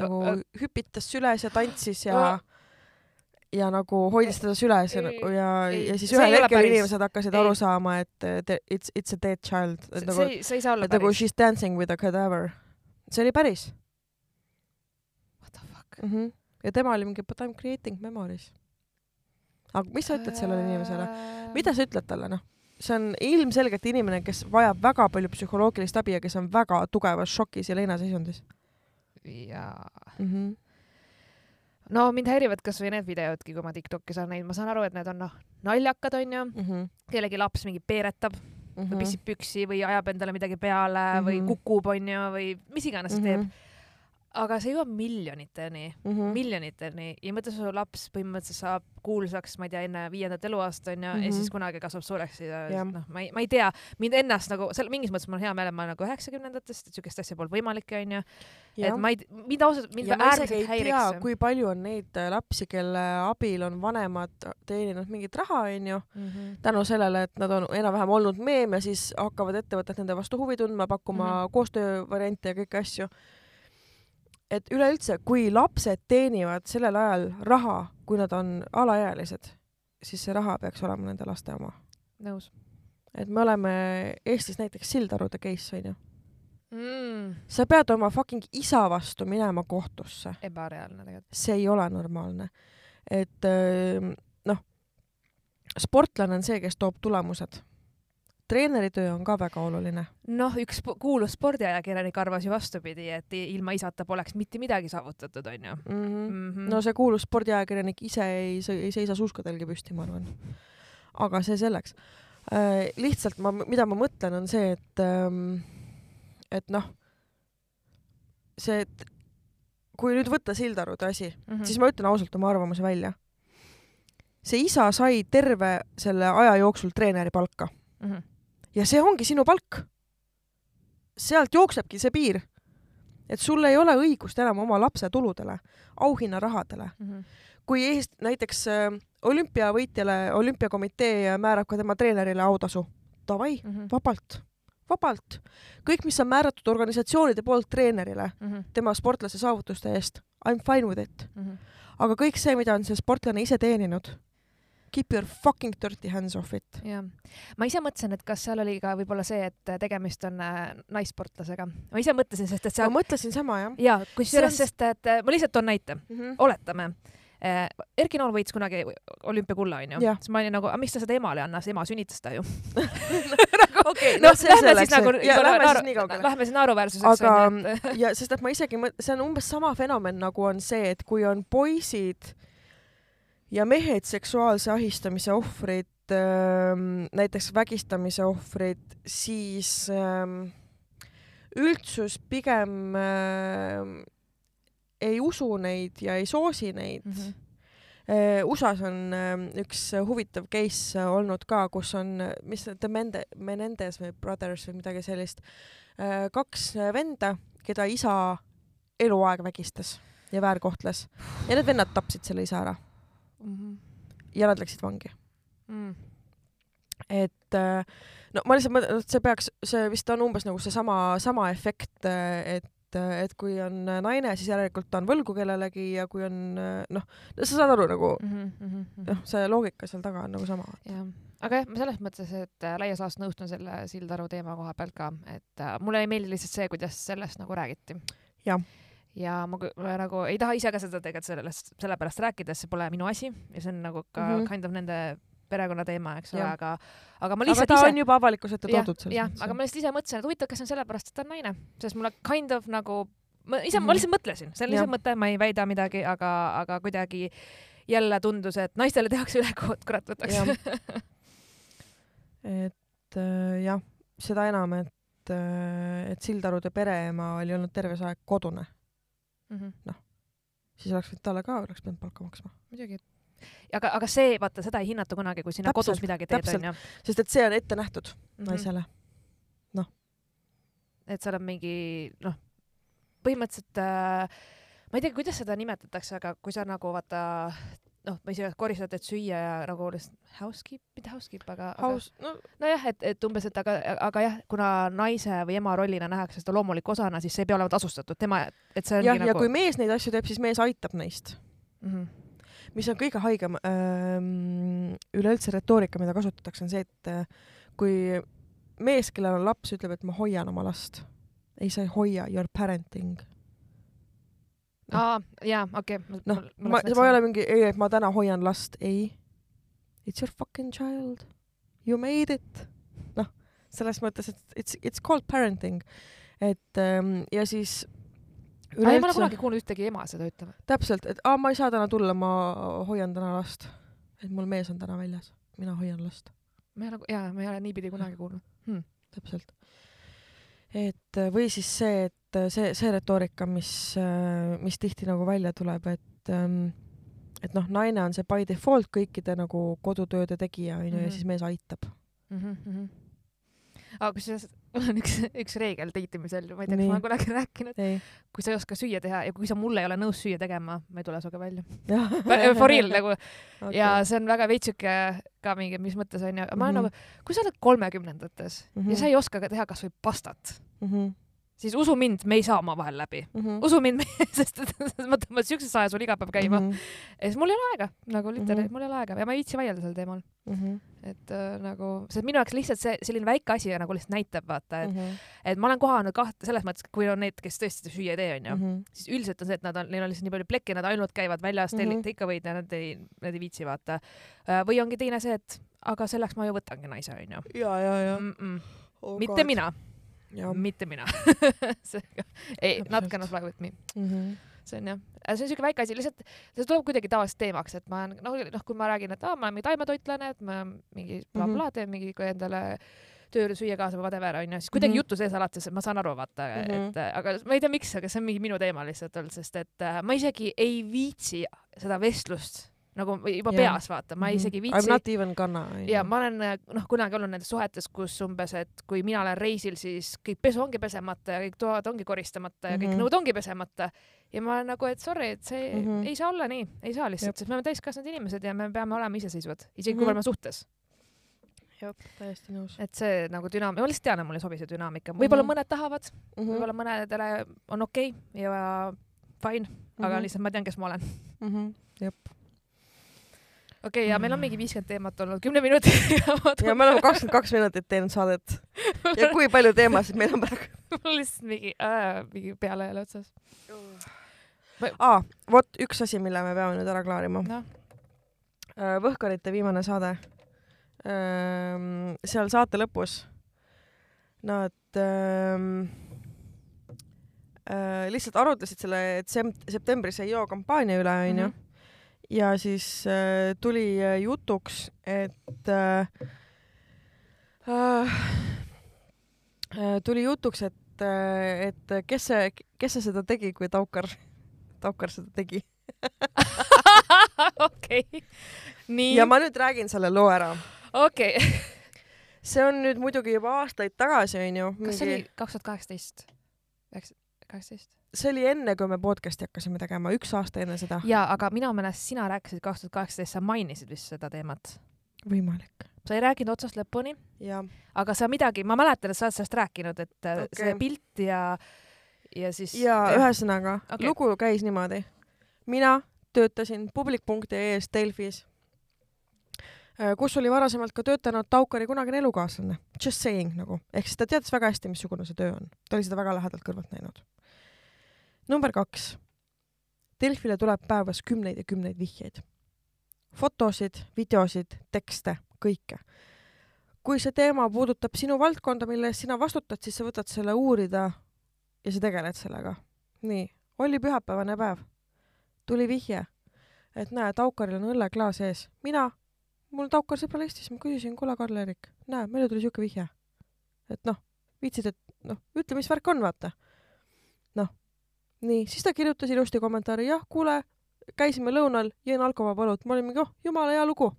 [SPEAKER 1] nagu
[SPEAKER 2] Ä-
[SPEAKER 1] hüpitas süles ja tantsis ja ja nagu hoidis teda süles ja,
[SPEAKER 2] Ei,
[SPEAKER 1] ja,
[SPEAKER 2] ei,
[SPEAKER 1] ja siis
[SPEAKER 2] see
[SPEAKER 1] ühel hetkel inimesed hakkasid
[SPEAKER 2] Ei.
[SPEAKER 1] aru saama, et te- it's, it's a dead child. et nagu,
[SPEAKER 2] see, see ei saa olla
[SPEAKER 1] nagu
[SPEAKER 2] päris.
[SPEAKER 1] she's dancing with a cadaver. see oli päris? mm. -hmm. ja tema oli mingi but I m creating memories. aga mis sa ütled sellele inimesele? Mida sa ütled talle, noh? see on ilmselgelt inimene, kes vajab väga palju psühholoogilist abi ja kes on väga tugevas šokis ja leinaseisundis
[SPEAKER 2] jaa.
[SPEAKER 1] mm. -hmm.
[SPEAKER 2] no mind häirivad kasvõi need videodki, kui ma Tiktokis olen näinud, ma saan aru, et need on noh, naljakad onju,
[SPEAKER 1] Mm -hmm.
[SPEAKER 2] kellegi laps mingi peeretab
[SPEAKER 1] Mm
[SPEAKER 2] või pissib püksi või ajab endale midagi peale mm -hmm. või
[SPEAKER 1] Mhm.
[SPEAKER 2] kukub onju või mis iganes teeb
[SPEAKER 1] -hmm..
[SPEAKER 2] Aga see jõuab miljoniteni,
[SPEAKER 1] Mm -hmm.
[SPEAKER 2] miljoniteni ja mõtle, su laps põhimõtteliselt saab kuulsaks, ma ei tea, enne viiendat eluaasta onju mm -hmm. ja
[SPEAKER 1] Mhm.
[SPEAKER 2] siis kunagi kasvab suureks ja
[SPEAKER 1] Jah.
[SPEAKER 2] noh, ma ei, ma ei tea, mind ennast nagu seal mingis mõttes mul on hea meel, et ma olen nagu üheksakümnendatest, et siukest asja polnud võimalik onju, et ma ei, mind ausalt, mind
[SPEAKER 1] ja
[SPEAKER 2] äärmiselt häiriks
[SPEAKER 1] kui palju on neid äh, lapsi, kelle abil on vanemad teeninud mingit raha, onju,
[SPEAKER 2] see.
[SPEAKER 1] tänu sellele, et nad on enam-vähem olnud meem ja siis hakkavad ettevõtted nende vastu huvi tundma, pakkuma mm. -hmm. koostöövariante ja kõiki asju. Et üleüldse, kui lapsed teenivad sellel ajal raha, kui nad on alaealised, siis see raha peaks olema nende laste oma.
[SPEAKER 2] nõus
[SPEAKER 1] et me oleme Eestis näiteks Sildarude case onju,
[SPEAKER 2] mm..
[SPEAKER 1] sa pead oma fucking isa vastu minema kohtusse
[SPEAKER 2] ebareaalne tegelikult.
[SPEAKER 1] see ei ole normaalne. et öö, noh, sportlane on see, kes toob tulemused. Treeneri töö on ka väga oluline.
[SPEAKER 2] noh, üks kuulus spordiajakirjanik arvas ju vastupidi, et ilma isata poleks mitte midagi saavutatud, onju.
[SPEAKER 1] Mm -hmm.
[SPEAKER 2] Mhm.
[SPEAKER 1] no see kuulus spordiajakirjanik ise ei, ei seisa suuskadelgi püsti, ma arvan. aga see selleks äh,. lihtsalt ma, mida ma mõtlen, on see, et ähm,, et noh, see, et kui nüüd võtta Sildarude asi,
[SPEAKER 2] Mhm.
[SPEAKER 1] siis ma ütlen ausalt oma arvamuse välja. see isa sai terve selle aja jooksul treeneri palka
[SPEAKER 2] Mhm.
[SPEAKER 1] Ja see ongi sinu palk. sealt jooksebki see piir, et sul ei ole õigust enam oma lapse tuludele, auhinnarahadele.
[SPEAKER 2] Mhm.
[SPEAKER 1] kui Eest-, näiteks äh, olümpiavõitjale olümpiakomitee määrab ka tema treenerile autasu, davai,
[SPEAKER 2] Mhm.
[SPEAKER 1] vabalt, vabalt. kõik, mis on määratud organisatsioonide poolt treenerile
[SPEAKER 2] Mhm.
[SPEAKER 1] tema sportlase saavutuste eest, I m fine with it.
[SPEAKER 2] Mhm.
[SPEAKER 1] aga kõik see, mida on see sportlane ise teeninud, keep your fucking dirty hands off it.
[SPEAKER 2] jah, ma ise mõtlesin, et kas seal oli ka võib-olla see, et tegemist on äh, naissportlasega. ma ise mõtlesin, sest et
[SPEAKER 1] ma
[SPEAKER 2] seal
[SPEAKER 1] mõtlesin sama jah
[SPEAKER 2] ja kusjuures,
[SPEAKER 1] on-
[SPEAKER 2] sest et äh, ma lihtsalt toon näite,
[SPEAKER 1] mm. -hmm.
[SPEAKER 2] oletame. Erki Nool võitis kunagi olümpiakulla onju siis ma olin nagu, miks ta seda emale ei anna, sest ema sünnitas ta ju.
[SPEAKER 1] okei,
[SPEAKER 2] noh
[SPEAKER 1] noh, see
[SPEAKER 2] lähme
[SPEAKER 1] selleks
[SPEAKER 2] siis nagu,
[SPEAKER 1] ja lähme siis nii kaugele.
[SPEAKER 2] lähme siis naeruväärsuseks
[SPEAKER 1] aga ja sest et ma isegi see on umbes sama fenomen nagu on see, et kui on poisid ja mehed seksuaalse ahistamise ohvrid, näiteks vägistamise ohvrid, siis ähm, üldsus pigem äh, ei usu neid ja ei soosi neid mm. -hmm. USA-s on äh, üks huvitav case äh, olnud ka, kus on, mis The Mende-, Menendez või Brothers või midagi sellist, kaks venda, keda isa eluaeg vägistas ja väärkohtles ja need vennad tapsid selle isa ära
[SPEAKER 2] Mhm.
[SPEAKER 1] ja nad läksid vangi.
[SPEAKER 2] Mm.
[SPEAKER 1] et äh, no ma lihtsalt mõtlen, et see peaks, see vist on umbes nagu seesama, sama efekt, et et kui on naine, siis järelikult ta on võlgu kellelegi ja kui on noh, sa saad aru nagu
[SPEAKER 2] mhm, mhm.
[SPEAKER 1] noh, see loogika seal taga on nagu sama.
[SPEAKER 2] jah, aga jah, ma selles mõttes, et äh, laias laastus nõustun selle Sildaru teema koha pealt ka, et äh, mulle ei meeldi lihtsalt see, kuidas sellest nagu räägiti.
[SPEAKER 1] Jah.
[SPEAKER 2] Ja ma, ma nagu ei taha ise ka seda tegelikult sellest, sellepärast rääkida, sest see pole minu asi ja see on nagu ka mm. -hmm. kind of nende perekonna teema, eks ole, aga, aga ma
[SPEAKER 1] aga
[SPEAKER 2] lihtsalt
[SPEAKER 1] ta
[SPEAKER 2] ise
[SPEAKER 1] on juba avalikkuse ette toodud,
[SPEAKER 2] jah, aga ma lihtsalt ise mõtlesin, et huvitav, kas see on sellepärast, et ta on naine, sest mulle kind of nagu, ma ise mm, -hmm. ma lihtsalt mõtlesin, see on lihtsalt mõte, ma ei väida midagi, aga, aga kuidagi jälle tundus, et naistele tehakse ülekohut, kurat võtaks
[SPEAKER 1] et äh, jah, seda enam, et, et Sildarude pereema oli olnud terve see aeg kodune,
[SPEAKER 2] Mhm,
[SPEAKER 1] siis oleks võinud talle ka, oleks pidanud palka maksma.
[SPEAKER 2] muidugi. aga, aga see, vaata, seda ei hinnata kunagi, kui sina
[SPEAKER 1] Täpselt,
[SPEAKER 2] kodus midagi teed, onju.
[SPEAKER 1] sest et see on ette nähtud
[SPEAKER 2] Mhm.
[SPEAKER 1] naisele.
[SPEAKER 2] et seal on mingi, noh, põhimõtteliselt äh, ma ei tea, kuidas seda nimetatakse, aga kui sa nagu vaata, noh, ma isegi koristad, teed süüa ja nagu lihtsalt housekeep, mitte housekeep, aga, aga
[SPEAKER 1] Haus, no
[SPEAKER 2] nojah, et, et umbes, et aga, aga jah, kuna naise või ema rollina nähakse seda loomuliku osana, siis see ei pea olema tasustatud, tema, et see ongi
[SPEAKER 1] jah,
[SPEAKER 2] nagu
[SPEAKER 1] ja kui mees neid asju teeb, siis mees aitab neist.
[SPEAKER 2] mm. -hmm.
[SPEAKER 1] mis on kõige haigem ähm, üleüldse retoorika, mida kasutatakse, on see, et äh, kui mees, kellel on laps, ütleb, et ma hoian oma last. ei, sa ei hoia, you are parenting.
[SPEAKER 2] Aa, jaa, okei okay.
[SPEAKER 1] noh, ma, ma ei ole mingi, ei, et ma täna hoian last, ei. It's your fucking child. You made it. noh, selles mõttes, et it's, it's called parenting. et ähm, ja siis
[SPEAKER 2] üleüldse. ma ei ole kunagi kuulnud ühtegi ema seda ütlema.
[SPEAKER 1] täpselt, et aa, ma ei saa täna tulla, ma hoian täna last. et mul mees on täna väljas, mina hoian last.
[SPEAKER 2] ma ei ole, jaa, ma ei ole niipidi kunagi kuulnud hmm..
[SPEAKER 1] täpselt. et või siis see, et see, see retoorika, mis, mis tihti nagu välja tuleb, et ähm, et noh, naine on see by default kõikide nagu kodutööde tegija onju mm -hmm. ja mhm. siis mees aitab mm.
[SPEAKER 2] -hmm aga kusjuures mul on üks, üks reegel date imisel, ma ei tea, kas ma olen kunagi rääkinud. kui sa ei oska süüa teha ja kui sa mulle ei ole nõus süüa tegema, ma ei tule sinuga välja For real nagu okay. ja see on väga veits siuke ka mingi, mis mõttes onju, ma olen mm -hmm. nagu, kui sa oled kolmekümnendates mm -hmm. ja sa ei oska ka teha kasvõi pastat mm, -hmm siis usu mind, me ei saa omavahel läbi mm. -hmm. usu mind, sest ma tõmban siukses ajas sul iga päev käima mm. -hmm. ja siis mul ei ole aega, nagu literaalselt mm -hmm. mul ei ole aega ja ma ei viitsi vaielda sel teemal mm. -hmm. et äh, nagu, see minu jaoks lihtsalt see selline väike asi nagu lihtsalt näitab, vaata, et mm, -hmm. et ma olen kohanud kahte selles mõttes, kui on need, kes tõesti süüa ei tee, onju mm, -hmm. siis üldiselt on see, et nad on, neil on lihtsalt nii palju plekki, nad ainult käivad väljas mm, -hmm. ikka võid ja nad ei, nad ei viitsi, vaata. Äh, või ongi teine see, et aga selleks ma ju võtangi naise, onju.
[SPEAKER 1] ja, ja, ja
[SPEAKER 2] mm. -mm. Oh, mitte God. mina mitte mina ei, not gonna fly with me mm. -hmm. see on jah, see on siuke väike asi, lihtsalt see tuleb kuidagi tavaliselt teemaks, et ma noh, noh, kui ma räägin, et aa, ma olen mingi taimetoitlane, et ma mingi blablabla bla, bla, teen mingi endale tööle süüa kaasa või whatever onju, siis kuidagi mm -hmm. jutu sees alates, et ma saan aru, vaata mm, -hmm. et aga ma ei tea, miks, aga see on mingi minu teema lihtsalt olnud, sest et äh, ma isegi ei viitsi seda vestlust nagu juba yeah. peas vaata, ma mm -hmm. isegi viitsi.
[SPEAKER 1] I m not even gonna.
[SPEAKER 2] ja ma olen noh, kunagi olnud nendes suhetes, kus umbes, et kui mina olen reisil, siis kõik pesu ongi pesemata ja kõik toad ongi koristamata ja mm -hmm. kõik mhm. nõud ongi pesemata. ja ma olen nagu, et sorry, et see mm -hmm. ei saa olla nii, ei saa lihtsalt, sest me oleme täiskasvanud inimesed ja me peame olema iseseisvad, isegi mm -hmm. kui me oleme suhtes
[SPEAKER 1] jah, täiesti nõus.
[SPEAKER 2] et see nagu dünaamika, ma lihtsalt tean, et mulle ei sobi see dünaamika, võib-olla mm -hmm. mõned tahavad mm, -hmm. võib-olla mõnedele on okei okay ja fine mm, -hmm. aga mhm. lihtsalt ma tean, kes ma olen
[SPEAKER 1] mm. -hmm. jep
[SPEAKER 2] okei okay,, ja meil on mingi viiskümmend teemat olnud kümne minutiga
[SPEAKER 1] ja me oleme kakskümmend kaks minutit teinud saadet. ja kui palju teemasid meil on praegu?
[SPEAKER 2] mul lihtsalt mingi äh,, mingi peale jälle otsas.
[SPEAKER 1] aa, vot üks asi, mille me peame nüüd ära klaarima no.. Äh, Võhkarite viimane saade. seal saate lõpus nad ähm, äh, lihtsalt arutlesid selle septembris ei joo kampaania üle, onju mhm ja siis äh, tuli äh, jutuks, et äh, äh, tuli jutuks, et äh,, et kes see, kes see seda tegi, kui Taukar, Taukar seda tegi
[SPEAKER 2] okei okay., nii.
[SPEAKER 1] ja ma nüüd räägin selle loo ära.
[SPEAKER 2] okei okay.
[SPEAKER 1] see on nüüd muidugi juba aastaid tagasi, onju.
[SPEAKER 2] kas see oli kaks tuhat kaheksateist? kaheksateist?
[SPEAKER 1] See oli enne, kui me podcast'i hakkasime tegema, üks aasta enne seda.
[SPEAKER 2] jaa, aga minu meelest sina rääkisid kaks tuhat kaheksateist, sa mainisid vist seda teemat.
[SPEAKER 1] võimalik.
[SPEAKER 2] sa ei rääkinud otsast lõpuni, aga sa midagi, ma mäletan, et sa oled sellest rääkinud, et äh, okay. see pilt ja, ja siis.
[SPEAKER 1] ja ühesõnaga okay., lugu käis niimoodi. mina töötasin publik.ee-s Delfis, äh, kus oli varasemalt ka töötanud Taukari kunagine elukaaslane, just saying nagu, ehk siis ta teadis väga hästi, missugune see töö on, ta oli seda väga lähedalt kõrvalt näinud number kaks. Delfile tuleb päevas kümneid ja kümneid vihjeid. fotosid, videosid, tekste, kõike. kui see teema puudutab sinu valdkonda, mille eest sina vastutad, siis sa võtad selle uurida ja sa tegeled sellega. nii, oli pühapäevane päev. tuli vihje, et näe, Taukaril on õlleklaas ees. mina, mul Taukar sõbral Eestis, ma küsisin, kuule, Karl-Erik, näe, meile tuli siuke vihje. et noh, viitsid, et noh, ütle, mis värk on, vaata nii, siis ta kirjutas ilusti kommentaari, jah, kuule, käisime lõunal, jõin alkovaba õlut, ma olin mingi, oh, jumala hea lugu.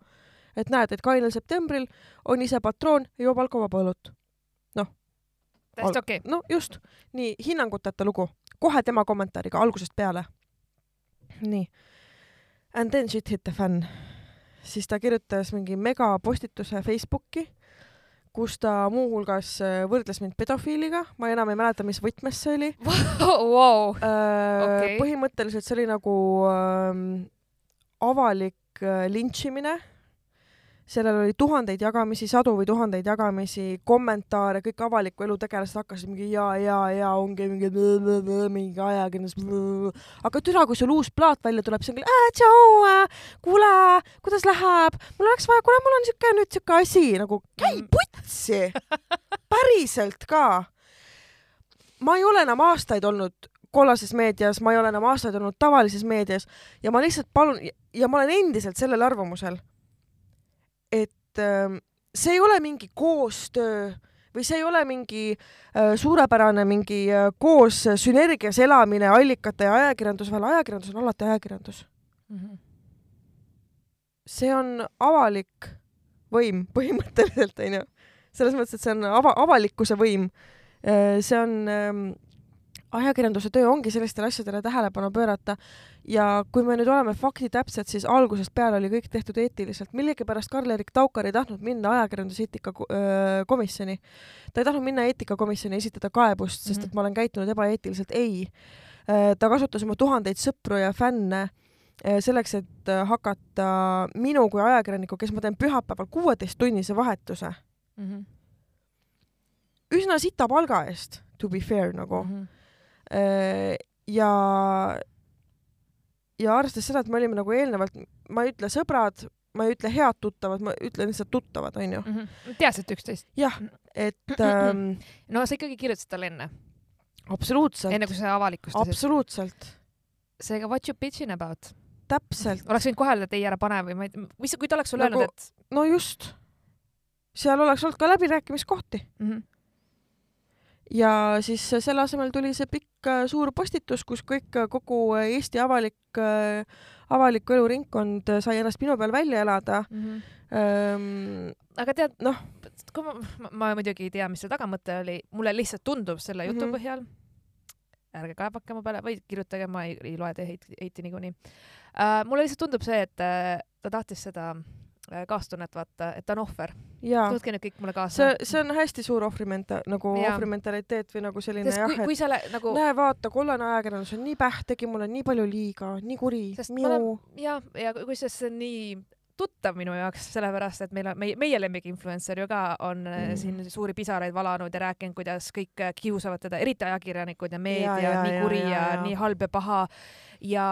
[SPEAKER 1] et näed, et kainel septembril on ise patroon ja joob alkovaba õlut. noh.
[SPEAKER 2] täiesti okei okay..
[SPEAKER 1] no just, nii, hinnanguteta lugu, kohe tema kommentaariga algusest peale. nii. And then shit hit the fan. siis ta kirjutas mingi megapostituse Facebooki kus ta muuhulgas äh, võrdles mind pedofiiliga, ma enam ei mäleta, mis võtmes see oli
[SPEAKER 2] wow..
[SPEAKER 1] Äh, okay. põhimõtteliselt see oli nagu ähm, avalik äh, lintšimine sellel oli tuhandeid jagamisi, sadu või tuhandeid jagamisi, kommentaare, kõik avaliku elu tegelased hakkasid mingi ja, ja, ja ongi mingi mingi ajakirjandus. aga türa, kui sul uus plaat välja tuleb, siis on küll äh, tšau, kuule, kuidas läheb, mul oleks vaja, kuule, mul on siuke nüüd siuke asi nagu käi mm. Putsi, päriselt ka. ma ei ole enam aastaid olnud kollases meedias, ma ei ole enam aastaid olnud tavalises meedias ja ma lihtsalt palun ja ma olen endiselt sellel arvamusel et ähm, see ei ole mingi koostöö või see ei ole mingi äh, suurepärane mingi äh, koos sünergias elamine allikate ja ajakirjanduse vahel, ajakirjandus on alati ajakirjandus mm. -hmm. see on avalik võim põhimõtteliselt onju, selles mõttes, et see on ava-, avalikkuse võim. Äh, see on ähm, ajakirjanduse töö ongi sellistele asjadele tähelepanu pöörata ja kui me nüüd oleme faktitäpsed, siis algusest peale oli kõik tehtud eetiliselt. millegipärast Karl-Erik Taukar ei tahtnud minna ajakirjanduseetika komisjoni. ta ei tahtnud minna eetikakomisjoni esitada kaebust, sest et ma olen käitunud ebaeetiliselt. ei, ta kasutas oma tuhandeid sõpru ja fänne selleks, et hakata minu kui ajakirjaniku, kes ma teen pühapäeval kuueteisttunnise vahetuse mm, -hmm. üsna sita palga eest, to be fair nagu mm. -hmm ja, ja arvestades seda, et me olime nagu eelnevalt, ma ei ütle sõbrad, ma ei ütle head tuttavad, ma ütlen lihtsalt tuttavad, onju mm.
[SPEAKER 2] -hmm. teadsid üksteist?
[SPEAKER 1] jah, et ähm,
[SPEAKER 2] no sa ikkagi kirjutasid talle enne?
[SPEAKER 1] absoluutselt.
[SPEAKER 2] enne kui sa avalikustasid?
[SPEAKER 1] absoluutselt.
[SPEAKER 2] seega what you bitching about?
[SPEAKER 1] täpselt.
[SPEAKER 2] oleks võinud kohe öelda, et ei, ära pane või ma ei, mis, kui ta oleks sulle nagu, öelnud, et?
[SPEAKER 1] no just. Seal oleks olnud ka läbirääkimiskohti mm. -hmm ja siis selle asemel tuli see pikk äh, suur postitus, kus kõik, äh, kogu Eesti avalik, äh, avaliku elu ringkond sai ennast minu peal välja elada mm. -hmm. Ähm,
[SPEAKER 2] aga tead, noh, kui ma, ma, ma muidugi ei tea, mis see tagamõte oli, mulle lihtsalt tundub selle jutu mm -hmm. põhjal, ärge kaevake mu peale või kirjutage, ma ei, ei loe teie heiti, heiti niikuinii uh,. mulle lihtsalt tundub see, et uh, ta tahtis seda uh, Äh, kaastunnet, vaata, et ta on ohver. võtke nüüd kõik mulle kaasa.
[SPEAKER 1] see, see on hästi suur ohvrimenta-, nagu ja. ohvrimentaliteet või nagu selline Sest jah,
[SPEAKER 2] et kui sa nagu...
[SPEAKER 1] näe, vaata, kollane ajakirjandus on nii päht, tegi mulle nii palju liiga, nii kuri.
[SPEAKER 2] ja, ja kusjuures see on nii tuttav minu jaoks, sellepärast et meil on, meie, meie lemmikinfluencer ju ka on äh, mm. siin suuri pisaraid valanud ja rääkinud, kuidas kõik äh, kiusavad teda, eriti ajakirjanikud ja meedia, nii kuri ja, ja, ja nii halb ja paha. ja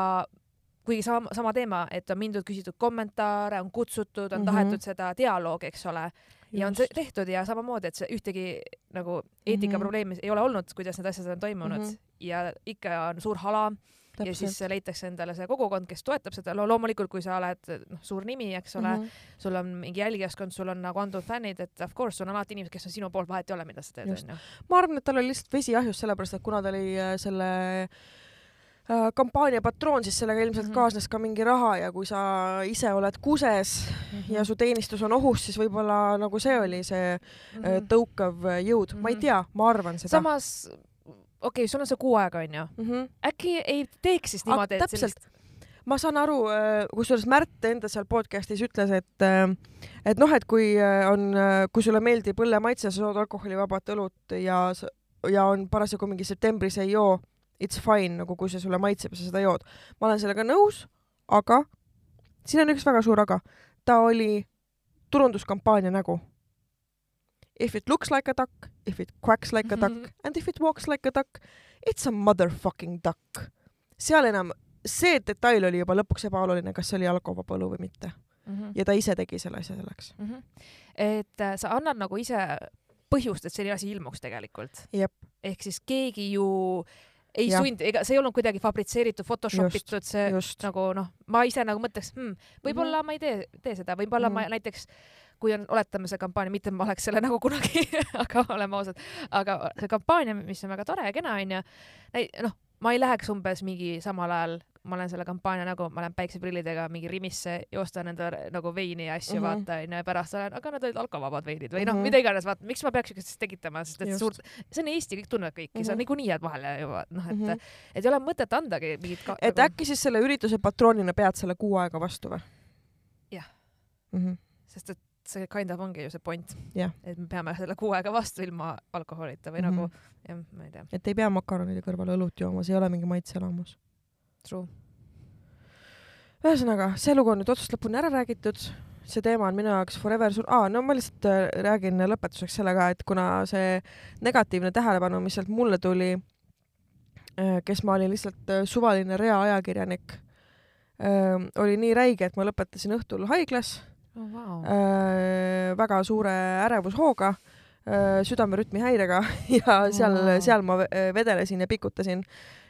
[SPEAKER 2] kuigi sama, sama teema, et on mindud, küsitud kommentaare, on kutsutud, on mm -hmm. tahetud seda dialoogi, eks ole, ja on tehtud ja samamoodi, et see ühtegi nagu eetikaprobleemi mm -hmm. ei ole olnud, kuidas need asjad on toimunud mm -hmm. ja ikka on suur hala Täpselt. ja siis leitakse endale see kogukond, kes toetab seda, no loomulikult, kui sa oled noh, suur nimi, eks ole mm, -hmm. sul on mingi jälgijaskond, sul on nagu antud fännid, et of course on alati inimesed, kes on sinu poolt, vahet ei ole, mida sa teed, onju.
[SPEAKER 1] ma arvan, et tal oli lihtsalt vesi ahjus, sellepärast et kuna ta oli äh, selle Äh, kampaania patroon, siis sellega ilmselt mm -hmm. kaasnes ka mingi raha ja kui sa ise oled kuses mm -hmm. ja su teenistus on ohus, siis võib-olla nagu see oli see mm -hmm. tõukav jõud mm, -hmm. ma ei mhm. tea, ma arvan seda.
[SPEAKER 2] samas, okei okay,, sul on see kuu aega onju mm, -hmm. äkki ei teeks siis niimoodi, et
[SPEAKER 1] sellist ma saan aru, äh, kusjuures Märt enda seal podcast'is ütles, et et noh, et kui on, kui sulle meeldib õlle maitse, sa jood alkoholivabat õlut ja ja on parasjagu mingi septembris ei joo it's fine, nagu kui see sulle maitseb ja sa seda jood. ma olen sellega nõus, aga siin on üks väga suur aga. ta oli turunduskampaania nägu. If it looks like a duck, if it quacks like a duck -hmm. and if it walks like a duck, it's a motherfucking duck. seal enam, see detail oli juba lõpuks ebaoluline, kas see oli alkovaba õlu või mitte mm. -hmm. ja ta ise tegi selle asja selleks mm. -hmm.
[SPEAKER 2] et äh, sa annad nagu ise põhjust, et selline asi ilmuks tegelikult. ehk siis keegi ju ei ja. sundi, ega see ei olnud kuidagi fabritseeritud, Photoshop itud, see just. nagu noh, ma ise nagu mõtleks hmm,, võib-olla mm ma ei tee, tee seda, võib-olla mm ma näiteks kui on, oletame see kampaania, mitte ma oleks selle nagu kunagi aga oleme ausad, aga see kampaania, mis on väga tore ja kena onju, noh, ma ei läheks umbes mingi samal ajal ma olen selle kampaania nagu, ma lähen päikseprillidega mingi Rimisse, joostan endale nagu veini ja asju mm, -hmm. vaata onju, ja pärast olen, aga need olid alkovabad veinid või noh mm -hmm., mida iganes, vaata, miks ma peaks siukest tekitama, sest et suurt, see on Eesti, kõik tunnevad kõiki mm, -hmm. sa niikuinii jääd vahele juba, noh, et mm, -hmm. et ei ole mõtet andagi mingit ka,
[SPEAKER 1] et nagu... äkki siis selle ürituse patroonina pead selle kuu aega vastu või?
[SPEAKER 2] jah mm -hmm.. sest et see kind of ongi ju see point yeah., et me peame selle kuu aega vastu ilma alkoholita või mm -hmm. nagu, jah, ma ei tea.
[SPEAKER 1] et ei pea makaronide kõrvale õlut jooma, see ei ole mingi maitseelamus
[SPEAKER 2] True.
[SPEAKER 1] ühesõnaga, see lugu on nüüd otsast lõpuni ära räägitud, see teema on minu jaoks forever sul-, aa, no ma lihtsalt äh, räägin lõpetuseks selle ka, et kuna see negatiivne tähelepanu, mis sealt mulle tuli, kes ma olin lihtsalt äh, suvaline reaajakirjanik, oli nii räige, et ma lõpetasin õhtul haiglas
[SPEAKER 2] oh,. Wow.
[SPEAKER 1] äh, väga suure ärevushooga äh,, südamerütmi häirega ja seal
[SPEAKER 2] Wow.
[SPEAKER 1] seal ma ve- vedelesin ja pikutasin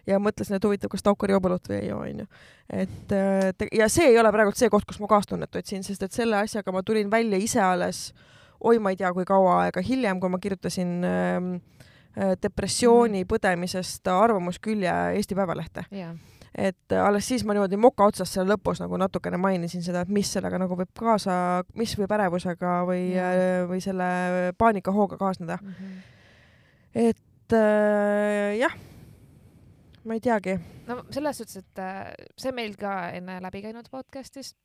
[SPEAKER 1] ja mõtlesin, et huvitav, kas Taukar joob õlut või ei joo, onju. et äh, ja see ei ole praegult see koht, kus ma kaastunnet otsin, sest et selle asjaga ma tulin välja ise alles oi, ma ei tea, kui kaua aega hiljem, kui ma kirjutasin ähm, äh, depressiooni põdemisest arvamuskülje Eesti Päevalehte.
[SPEAKER 2] yeah.
[SPEAKER 1] Et äh, alles siis ma niimoodi moka otsas seal lõpus nagu natukene mainisin seda, et mis sellega nagu võib kaasa, mis võib ärevusega või
[SPEAKER 2] Jaa.,
[SPEAKER 1] või selle paanikahooga kaasneda.
[SPEAKER 2] mm. -hmm.
[SPEAKER 1] et äh, jah, ma ei teagi.
[SPEAKER 2] no selles suhtes, et äh, see meil ka enne läbi käinud podcast'is,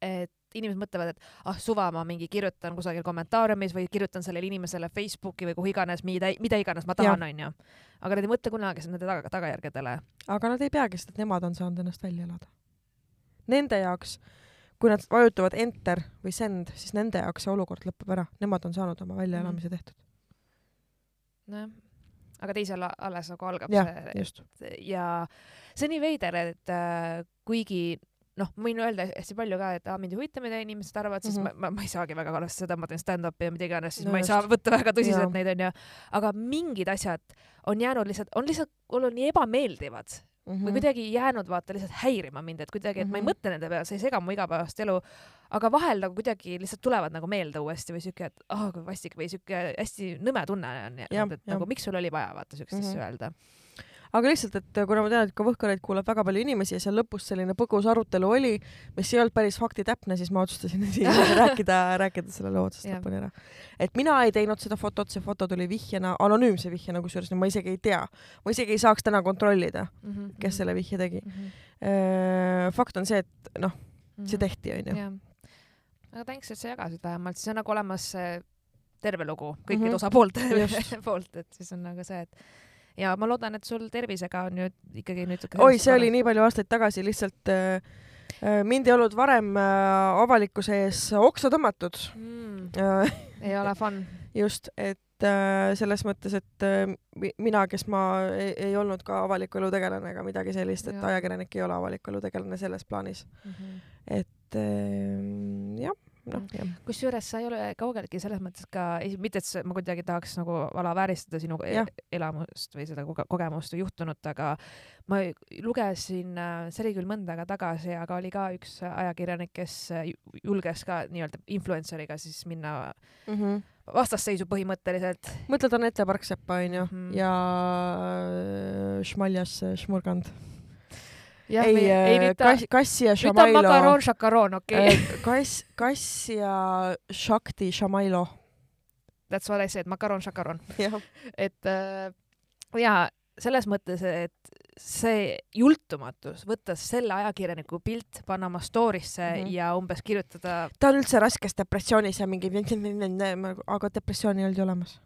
[SPEAKER 2] et inimesed mõtlevad, et ah suva, ma mingi kirjutan kusagil kommentaariumis või kirjutan sellele inimesele Facebooki või kuhu iganes, mida, mida iganes ma tahan, onju. aga nad ei mõtle kunagi nende taga, tagajärgedele.
[SPEAKER 1] aga nad ei peagi seda, et nemad on saanud ennast välja elada. Nende jaoks, kui nad vajutavad enter või send, siis nende jaoks see olukord lõpeb ära, nemad on saanud oma väljaelamise tehtud.
[SPEAKER 2] nojah, aga teisel alles nagu algab
[SPEAKER 1] jah,
[SPEAKER 2] see ja see on nii veider, et äh, kuigi noh, ma võin öelda hästi palju ka, et aa, mind ei huvita, mida inimesed arvavad, siis mm
[SPEAKER 1] Mhm.
[SPEAKER 2] -hmm. ma, ma, ma ei saagi väga arvestada seda, ma teen stand-up'i ja mida iganes, siis
[SPEAKER 1] No
[SPEAKER 2] ma ei
[SPEAKER 1] just.
[SPEAKER 2] saa võtta väga tõsiselt
[SPEAKER 1] Jaa.
[SPEAKER 2] neid onju. aga mingid asjad on jäänud lihtsalt, on lihtsalt mulle nii ebameeldivad mm -hmm. või kuidagi jäänud vaata lihtsalt häirima mind, et kuidagi, et mm -hmm. ma ei
[SPEAKER 1] Mhm.
[SPEAKER 2] mõtle nende peale, see ei sega mu igapäevast elu, aga vahel nagu kuidagi lihtsalt tulevad nagu meelde uuesti või siuke, et ah kui vastik või siuke hästi nõme tunne on jäänud, et
[SPEAKER 1] jah.
[SPEAKER 2] nagu miks sul oli vaja vaata siukest
[SPEAKER 1] Mhm.
[SPEAKER 2] asja öelda.
[SPEAKER 1] Aga lihtsalt, et kuna ma tean, et ka Võhkareid kuulab väga palju inimesi ja seal lõpus selline põgus arutelu oli, mis ei olnud päris faktitäpne, siis ma otsustasin rääkida, rääkida selle loo otsast lõpuni ära. et mina ei teinud seda fotot, see foto tuli vihjena, anonüümse vihjena, kusjuures ma isegi ei tea, ma isegi ei saaks täna kontrollida,
[SPEAKER 2] Mhm.
[SPEAKER 1] kes selle vihje tegi.
[SPEAKER 2] mm. -hmm.
[SPEAKER 1] fakt on see, et noh, see tehti, onju.
[SPEAKER 2] aga thanks, et sa jagasid vähemalt, siis on nagu olemas terve lugu kõikide
[SPEAKER 1] Mhm.
[SPEAKER 2] mm -hmm. osapoolte poolt, et siis on nagu see, et ja ma loodan, et sul tervisega on nüüd ikkagi nüüd.
[SPEAKER 1] oi, see oli nii palju aastaid tagasi, lihtsalt äh, äh, mind ei olnud varem äh, avalikkuse ees oksa tõmmatud
[SPEAKER 2] mm,.
[SPEAKER 1] äh.
[SPEAKER 2] ei ole fun.
[SPEAKER 1] just, et äh, selles mõttes, et äh, mi- mina, kes ma ei, ei olnud ka avaliku elu tegelane ega midagi sellist, et ajakirjanik ei ole avaliku elu tegelane selles plaanis, et äh, jah, noh jah.
[SPEAKER 2] kusjuures sa ei ole kaugeltki selles mõttes ka, mitte et ma kuidagi tahaks nagu alavääristada sinu e-
[SPEAKER 1] Jah.
[SPEAKER 2] elamust või seda koge- kogemust või juhtunut, aga ma lugesin, see oli küll mõnda aega tagasi, aga oli ka üks ajakirjanik, kes ju- julges ka nii-öelda influencer'iga siis minna
[SPEAKER 1] Mm -hmm.
[SPEAKER 2] vastasseisu põhimõtteliselt.
[SPEAKER 1] mõtled Anette Parksepa onju mm. -hmm. ja äh, Šmaljas äh, Šmurgand. Ei
[SPEAKER 2] ei,
[SPEAKER 1] äh, Kass, Kassi ja Šamailo.
[SPEAKER 2] makaroon, šakaroon, okei okay..
[SPEAKER 1] Kass, Kass ja Shakti Šamailo.
[SPEAKER 2] That's what I said, makaroon, šakaroon. et äh, ja selles mõttes, et see jultumatus, võtta selle ajakirjaniku pilt, panna oma story'sse mm. -hmm. ja umbes kirjutada,
[SPEAKER 1] ta on üldse raskes depressioonis ja mingi, aga depressiooni ei olnud ju olemas.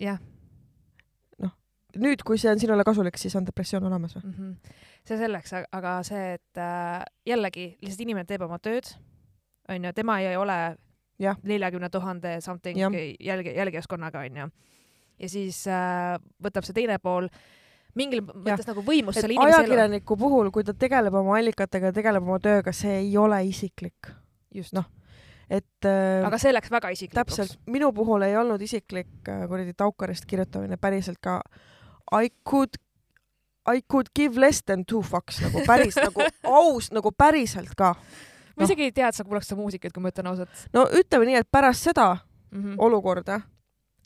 [SPEAKER 2] jah
[SPEAKER 1] nüüd, kui see on sinule kasulik, siis on depressioon olemas või?
[SPEAKER 2] mm, -hmm. see selleks, aga see, et äh, jällegi lihtsalt inimene teeb oma tööd, onju, tema ei ole neljakümne tuhande something jälgi, jälgijaskonnaga, onju. ja siis äh, võtab see teine pool mingil mõttes nagu võimust
[SPEAKER 1] et
[SPEAKER 2] selle inimese elu.
[SPEAKER 1] ajakirjaniku puhul, kui ta tegeleb oma allikatega ja tegeleb oma tööga, see ei ole isiklik.
[SPEAKER 2] just
[SPEAKER 1] noh, et äh,
[SPEAKER 2] aga see läks väga isiklikuks.
[SPEAKER 1] täpselt, minu puhul ei olnud isiklik äh, kuradi Taukarist kirjutamine päriselt ka I could I could give less than two fucks nagu päris nagu aus nagu päriselt ka.
[SPEAKER 2] ma isegi ei tea, et sa kuulaks seda muusikat, kui ma ütlen ausalt
[SPEAKER 1] no ütleme nii, et pärast seda
[SPEAKER 2] mm. -hmm.
[SPEAKER 1] olukorda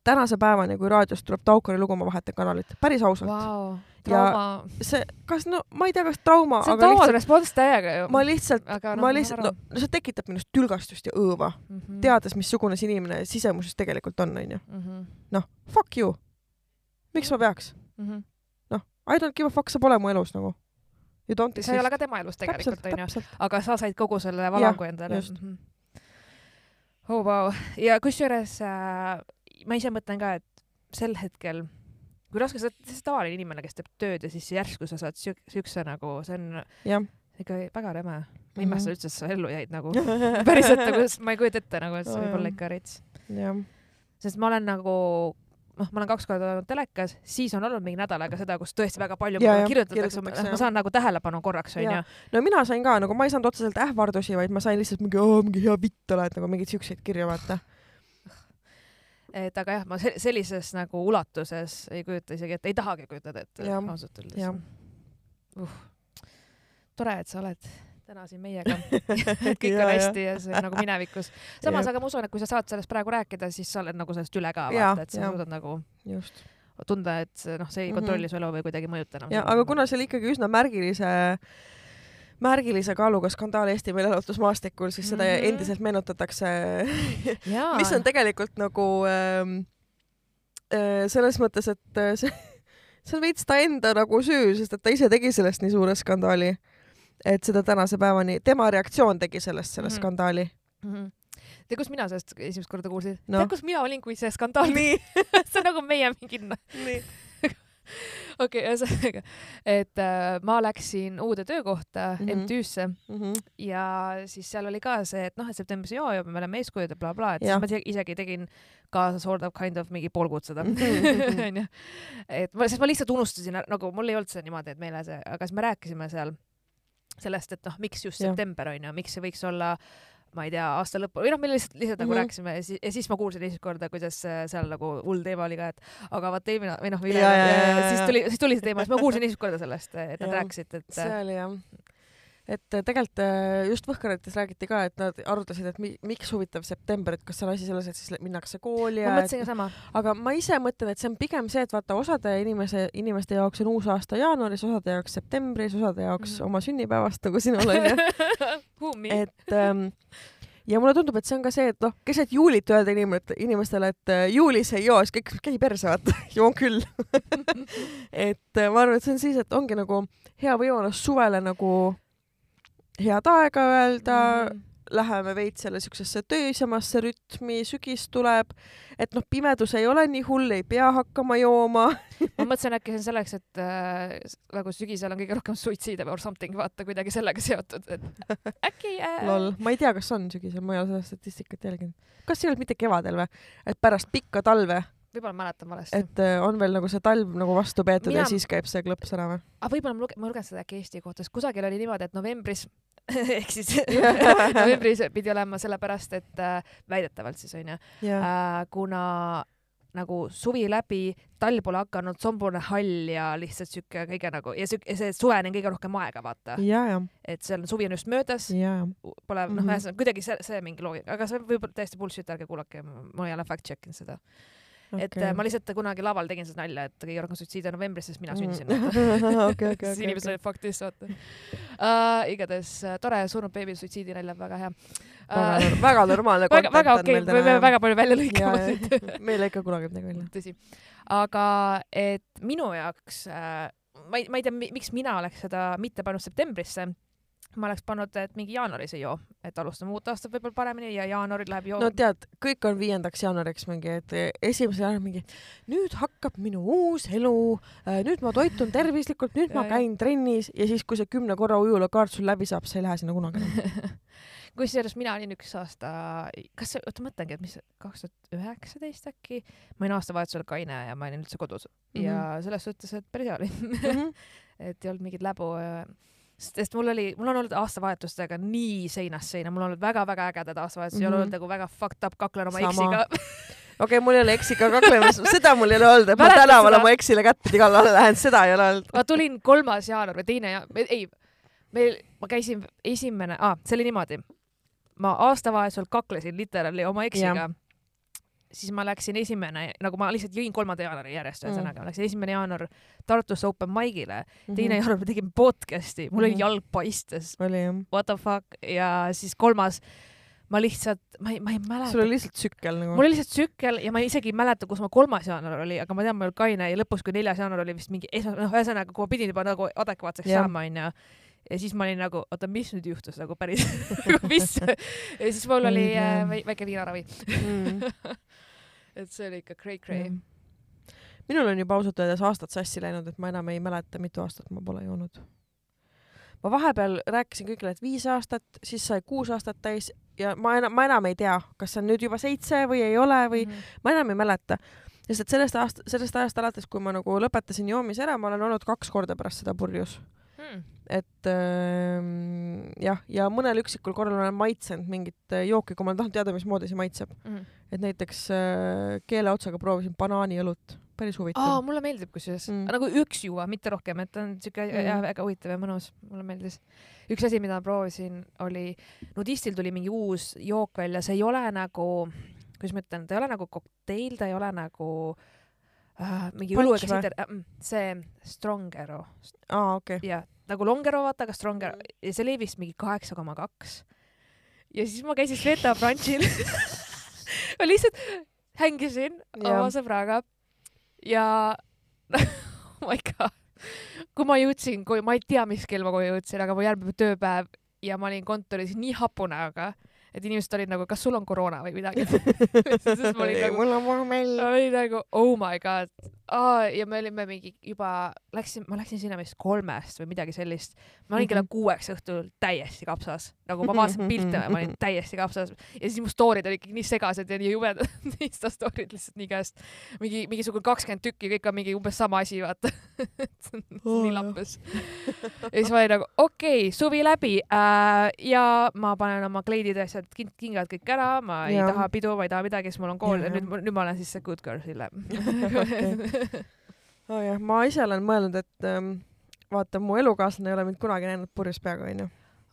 [SPEAKER 1] tänase päevani, kui raadiost tuleb Taukari lugu, ma vahetan kanalit, päris ausalt wow..
[SPEAKER 2] Trauma,
[SPEAKER 1] see, kas no ma ei tea, kas trauma,
[SPEAKER 2] see on trauma respons täiega ju.
[SPEAKER 1] ma lihtsalt,
[SPEAKER 2] aga
[SPEAKER 1] ma lihtsalt, no no see tekitab minust tülgastust ja õõva,
[SPEAKER 2] mm -hmm.
[SPEAKER 1] teades, missugune see inimene sisemuses tegelikult on, onju.
[SPEAKER 2] -hmm.
[SPEAKER 1] noh, fuck you. miks ma peaks?
[SPEAKER 2] Mm -hmm.
[SPEAKER 1] noh, I don't give a fuck, sa pole mu elus nagu. You don't
[SPEAKER 2] sa ei ole ka tema elus tegelikult onju, aga sa said kogu selle valangu endale
[SPEAKER 1] just.
[SPEAKER 2] mm. -hmm. oh vau, ja kusjuures äh, ma ise mõtlen ka, et sel hetkel kui raske, sa oled tavaline inimene, kes teeb tööd ja siis järsku sa saad siuk- siukse nagu, see on,
[SPEAKER 1] jah,
[SPEAKER 2] ikka väga räme. ma
[SPEAKER 1] Mhm.
[SPEAKER 2] ei imesta üldse, et sa ellu jäid nagu. päriselt nagu, ma ei kujuta ette nagu, et see võib olla ikka
[SPEAKER 1] jah,
[SPEAKER 2] sest ma olen nagu noh, ma olen kaks korda olnud telekas, siis on olnud mingi nädal aega seda, kus tõesti väga palju
[SPEAKER 1] Ja, ja,
[SPEAKER 2] kirjutatakse,
[SPEAKER 1] kirjutatakse,
[SPEAKER 2] ma saan nagu tähelepanu korraks onju
[SPEAKER 1] no mina sain ka nagu, ma ei saanud otseselt ähvardusi, vaid ma sain lihtsalt mingi, mingi hea vitt oled nagu mingeid siukseid kirju vaata.
[SPEAKER 2] et aga jah, ma se- sellises nagu ulatuses ei kujuta isegi ette, ei tahagi kujutada ette ausalt öeldes uh.. tore, et sa oled täna siin meiega, et kõik
[SPEAKER 1] Ja,
[SPEAKER 2] on
[SPEAKER 1] ja.
[SPEAKER 2] hästi ja see on nagu minevikus. samas, aga ma usun, et kui sa saad sellest praegu rääkida, siis sa oled nagu sellest üle ka vaata, et sa
[SPEAKER 1] jah.
[SPEAKER 2] suudad nagu
[SPEAKER 1] just.
[SPEAKER 2] tunda, et noh, see ei
[SPEAKER 1] Mhm.
[SPEAKER 2] kontrolli su elu või kuidagi mõjuta enam.
[SPEAKER 1] ja aga kuna see oli ikkagi üsna märgilise, märgilise kaaluga skandaal Eesti meelelahutusmaastikul, siis seda
[SPEAKER 2] Mhm.
[SPEAKER 1] endiselt meenutatakse, mis on tegelikult nagu ähm, äh, selles mõttes, et äh, see, see on veits ta enda nagu süü, sest et ta ise tegi sellest nii suure skandaali, et seda tänase päevani, tema reaktsioon tegi sellest selle mm -hmm. skandaali.
[SPEAKER 2] Mhm. tead, kus mina sellest esimest korda kuulsin
[SPEAKER 1] No.
[SPEAKER 2] tead, kus mina olin, kui see skandaal
[SPEAKER 1] nii,
[SPEAKER 2] see on nagu meie mingi, okei, ühesõnaga, et äh, ma läksin uude töökohta mm. -hmm. MTÜ-sse
[SPEAKER 1] Mhm.
[SPEAKER 2] ja siis seal oli ka see, et noh, et septembris joo ja me oleme eeskujud ja blablabla, et
[SPEAKER 1] Jah.
[SPEAKER 2] siis ma isegi tegin ka sort of kind of mingi poolkutseda
[SPEAKER 1] Mhm.
[SPEAKER 2] onju. et ma, sest ma lihtsalt unustasin nagu mul ei olnud see niimoodi, et meeles, aga siis me rääkisime seal sellest, et noh, miks just september onju, miks see võiks olla ma ei tea, aasta lõpul või noh, me lihtsalt, lihtsalt nagu
[SPEAKER 1] Mhm.
[SPEAKER 2] rääkisime ja siis, ja siis ma kuulsin esimest korda, kuidas seal nagu hull teema oli ka, et aga vaata eelmine või noh, siis tuli, siis tuli see teema, siis ma kuulsin esimest korda sellest, et nad rääkisid, et
[SPEAKER 1] see oli jah. Et äh, tegelikult äh, just Võhkarites räägiti ka, et nad arutasid, et mi, miks huvitav september, et kas see on asi selles, et siis minnakse kooli
[SPEAKER 2] ma
[SPEAKER 1] ja et
[SPEAKER 2] mõtlesin ka sama.
[SPEAKER 1] aga ma ise mõtlen, et see on pigem see, et vaata osade inimese, inimeste jaoks on uus aasta jaanuaris, osade jaoks septembris, osade jaoks mm -hmm. oma sünnipäevast nagu sinul onju. Et ähm, ja mulle tundub, et see on ka see, et noh, keset juulit öelda inimene, inimestele, et äh, juulis ei joo, siis kõik käi perse, vaata, joon küll. et ma arvan, et see on siis, et ongi nagu hea võimalus suvele nagu head aega öelda mm, läheme veits jälle siuksesse tööisemasse rütmi, sügis tuleb, et noh, pimedus ei ole nii hull, ei pea hakkama jooma.
[SPEAKER 2] ma mõtlesin äkki see on selleks, et äh, nagu sügisel on kõige rohkem suitsiide or something, vaata kuidagi sellega seotud, et äkki äh,
[SPEAKER 1] lol, ma ei tea, kas on sügisel, ma ei ole seda statistikat jälginud. kas ei olnud mitte kevadel või? et pärast pikka talve,
[SPEAKER 2] võib-olla mäletan valesti.
[SPEAKER 1] et äh, on veel nagu see talv nagu vastu peetud
[SPEAKER 2] Mina-
[SPEAKER 1] ja siis käib see klõps ära või?
[SPEAKER 2] aga võib-olla ma luge-, ma lugesin seda äkki Eesti kohta, sest kusagil oli niimoodi, et novembris ehk siis novembris pidi olema sellepärast, et äh, väidetavalt siis onju äh,, kuna nagu suvi läbi, talv pole hakanud, sombune hall ja lihtsalt siuke kõige nagu ja siuke see suveni on kõige rohkem aega, vaata, et seal on suvi on just möödas, pole noh mm -hmm., ühesõnaga kuidagi see, see mingi loogika, aga see võib olla täiesti bullshit, ärge kuulake, ma ei ole fact check inud seda okay.. et äh, ma lihtsalt kunagi laval tegin seda nalja, et kõige rohkem suitsiide novembris, sest mina sündisin vaata.
[SPEAKER 1] okei, okei,
[SPEAKER 2] siis inimesed olid faktist vaata uh,. igatahes äh, tore, surnud beebi suitsiidi nalja, väga hea uh,.
[SPEAKER 1] väga normaalne
[SPEAKER 2] väga, väga okei
[SPEAKER 1] on
[SPEAKER 2] okay,, me peame väga palju välja lõikama siit.
[SPEAKER 1] meil ikka kunagi midagi välja.
[SPEAKER 2] tõsi. aga et minu jaoks äh,, ma ei, ma ei tea, miks mina oleks seda mitte pannud septembrisse. Ma oleks pannud, et mingi jaanuaris ei joo, et alustame uut aastat võib-olla paremini ja jaanuaril läheb joo
[SPEAKER 1] no tead, kõik on viiendaks jaanuariks mingi, et esimesel jaanuaril mingi nüüd hakkab minu uus elu, nüüd ma toitun tervislikult, nüüd ma
[SPEAKER 2] Ja, ja.
[SPEAKER 1] käin trennis ja siis, kui see kümne korra ujulakaart sul läbi saab, sa ei lähe sinna kunagi enam.
[SPEAKER 2] kusjuures mina olin üks aasta, kas oota mõtlengi, et mis, kaks tuhat üheksateist äkki, ma olin aastavahetusel kaine ja ma olin üldse kodus mm -hmm. ja selles suhtes, et päris hea oli
[SPEAKER 1] Mhm.
[SPEAKER 2] et ei olnud mingit läbu. Sest mul oli, mul on olnud aastavahetustega nii seinast seina, mul on olnud väga-väga ägedad aastavahetused mm, -hmm. ei ole
[SPEAKER 1] Mhm.
[SPEAKER 2] olnud nagu väga fucked up, kaklen oma
[SPEAKER 1] Sama.
[SPEAKER 2] eksiga.
[SPEAKER 1] okei, mul ei ole eksiga kaklemist, seda mul ei ole olnud, et ma tänaval
[SPEAKER 2] seda?
[SPEAKER 1] oma eksile kättpidi kallale lähen, seda ei ole olnud.
[SPEAKER 2] ma tulin kolmas jaanuar või teine ja ei, meil, ma käisin esimene ah,, see oli niimoodi. ma aastavahetusel kaklesin literaali oma eksiga. Siis ma läksin esimene, nagu ma lihtsalt jõin kolmanda jaanuari järjest,
[SPEAKER 1] Mm.
[SPEAKER 2] ühesõnaga mm. läksin esimene jaanuar Tartusse open mic'ile, teine
[SPEAKER 1] Mhm.
[SPEAKER 2] jaanuar me tegime podcast'i, mul oli
[SPEAKER 1] Mhm.
[SPEAKER 2] jalg paistes, what the fuck ja siis kolmas, ma lihtsalt, ma ei, ma ei
[SPEAKER 1] sul
[SPEAKER 2] mäleta.
[SPEAKER 1] oli lihtsalt tsükkel nagu
[SPEAKER 2] mul. oli lihtsalt tsükkel ja ma isegi ei mäleta, kus ma kolmas jaanuar oli, aga ma tean, ma olin kaine ja lõpus, kui neljas jaanuar oli vist mingi esmas, noh, ühesõnaga, kui ma pidin juba nagu adekvaatseks
[SPEAKER 1] Jah.
[SPEAKER 2] saama, onju. ja siis ma olin nagu, oota, mis nüüd juhtus nagu päris, nagu mis. ja siis mul oli
[SPEAKER 1] Ei
[SPEAKER 2] äh, väi- väike viinaravi.
[SPEAKER 1] Mm.
[SPEAKER 2] et see oli ikka cray-cray.
[SPEAKER 1] minul on juba ausalt öeldes aastad sassi läinud, et ma enam ei mäleta, mitu aastat ma pole joonud. ma vahepeal rääkisin kõigile, et viis aastat, siis sai kuus aastat täis ja ma enam, ma enam ei tea, kas see on nüüd juba seitse või ei ole või
[SPEAKER 2] Mhm.
[SPEAKER 1] ma enam ei mäleta. sest et sellest aast-, sellest ajast alates, kui ma nagu lõpetasin joomise ära, ma olen olnud kaks korda pärast seda purjus.
[SPEAKER 2] Hmm.
[SPEAKER 1] et ähm, jah, ja mõnel üksikul korral olen maitsenud mingit äh, jooki, kui ma tahan teada, mismoodi see maitseb.
[SPEAKER 2] Mhm.
[SPEAKER 1] Et näiteks äh, keeleotsaga proovisin banaaniõlut, päris huvitav
[SPEAKER 2] aa, mulle meeldib kusjuures
[SPEAKER 1] Mm.
[SPEAKER 2] mm., nagu üks juua, mitte rohkem, et ta on siuke
[SPEAKER 1] Mm.
[SPEAKER 2] mm. jah, väga huvitav ja mõnus, mulle meeldis. üks asi, mida ma proovisin, oli, nudistil tuli mingi uus jook välja, see ei ole nagu, kuidas ma ütlen, ta ei ole nagu kokteil, ta ei ole nagu äh, mingi
[SPEAKER 1] Punch
[SPEAKER 2] õlu ega
[SPEAKER 1] või?
[SPEAKER 2] sider äh,, see Strongero
[SPEAKER 1] aa, okei okay..
[SPEAKER 2] ja nagu Longero vaata, aga Strongero ja see oli vist mingi kaheksa koma kaks. ja siis ma käisin Sveta brunch'il ma lihtsalt hängisin
[SPEAKER 1] Jah.
[SPEAKER 2] oma sõbraga ja oh my god, kui ma jõudsin, kui ma ei tea, mis kell ma koju jõudsin, aga mu järgmine tööpäev ja ma olin kontoris nii hapu näoga, et inimesed olid nagu, kas sul on koroona või midagi. siis ma olin nagu,
[SPEAKER 1] mul on vormell.
[SPEAKER 2] ma olin nagu oh my god Aa, ja me olime mingi juba läksin ma läksin sinna vist kolmest või midagi sellist. Ma olin kella
[SPEAKER 1] Mhm.
[SPEAKER 2] kuueks õhtul täiesti kapsas. Nagu ma vaatasin pilte ja ma olin täiesti kapsas. Ja siis mu story'd olid ikkagi nii segased ja nii jubedad Insta story'd lihtsalt nii käest. Mingi mingisugune kakskümmend tükki kõik on mingi umbes sama asi vaata. Nii lappes. Ja siis ma olin nagu okei okay, suvi läbi. Äh, ja ma panen oma kleidid ja asjad kin- kingad kõik ära. Ma ei
[SPEAKER 1] Jah.
[SPEAKER 2] taha pidu ma ei taha midagi siis mul on kool ja
[SPEAKER 1] jah.
[SPEAKER 2] nüüd nüüd ma olen siis see good girl Sille
[SPEAKER 1] oh jah, ma ise olen mõelnud, et ähm, vaata, mu elukaaslane ei ole mind kunagi näinud purjus peaga, onju.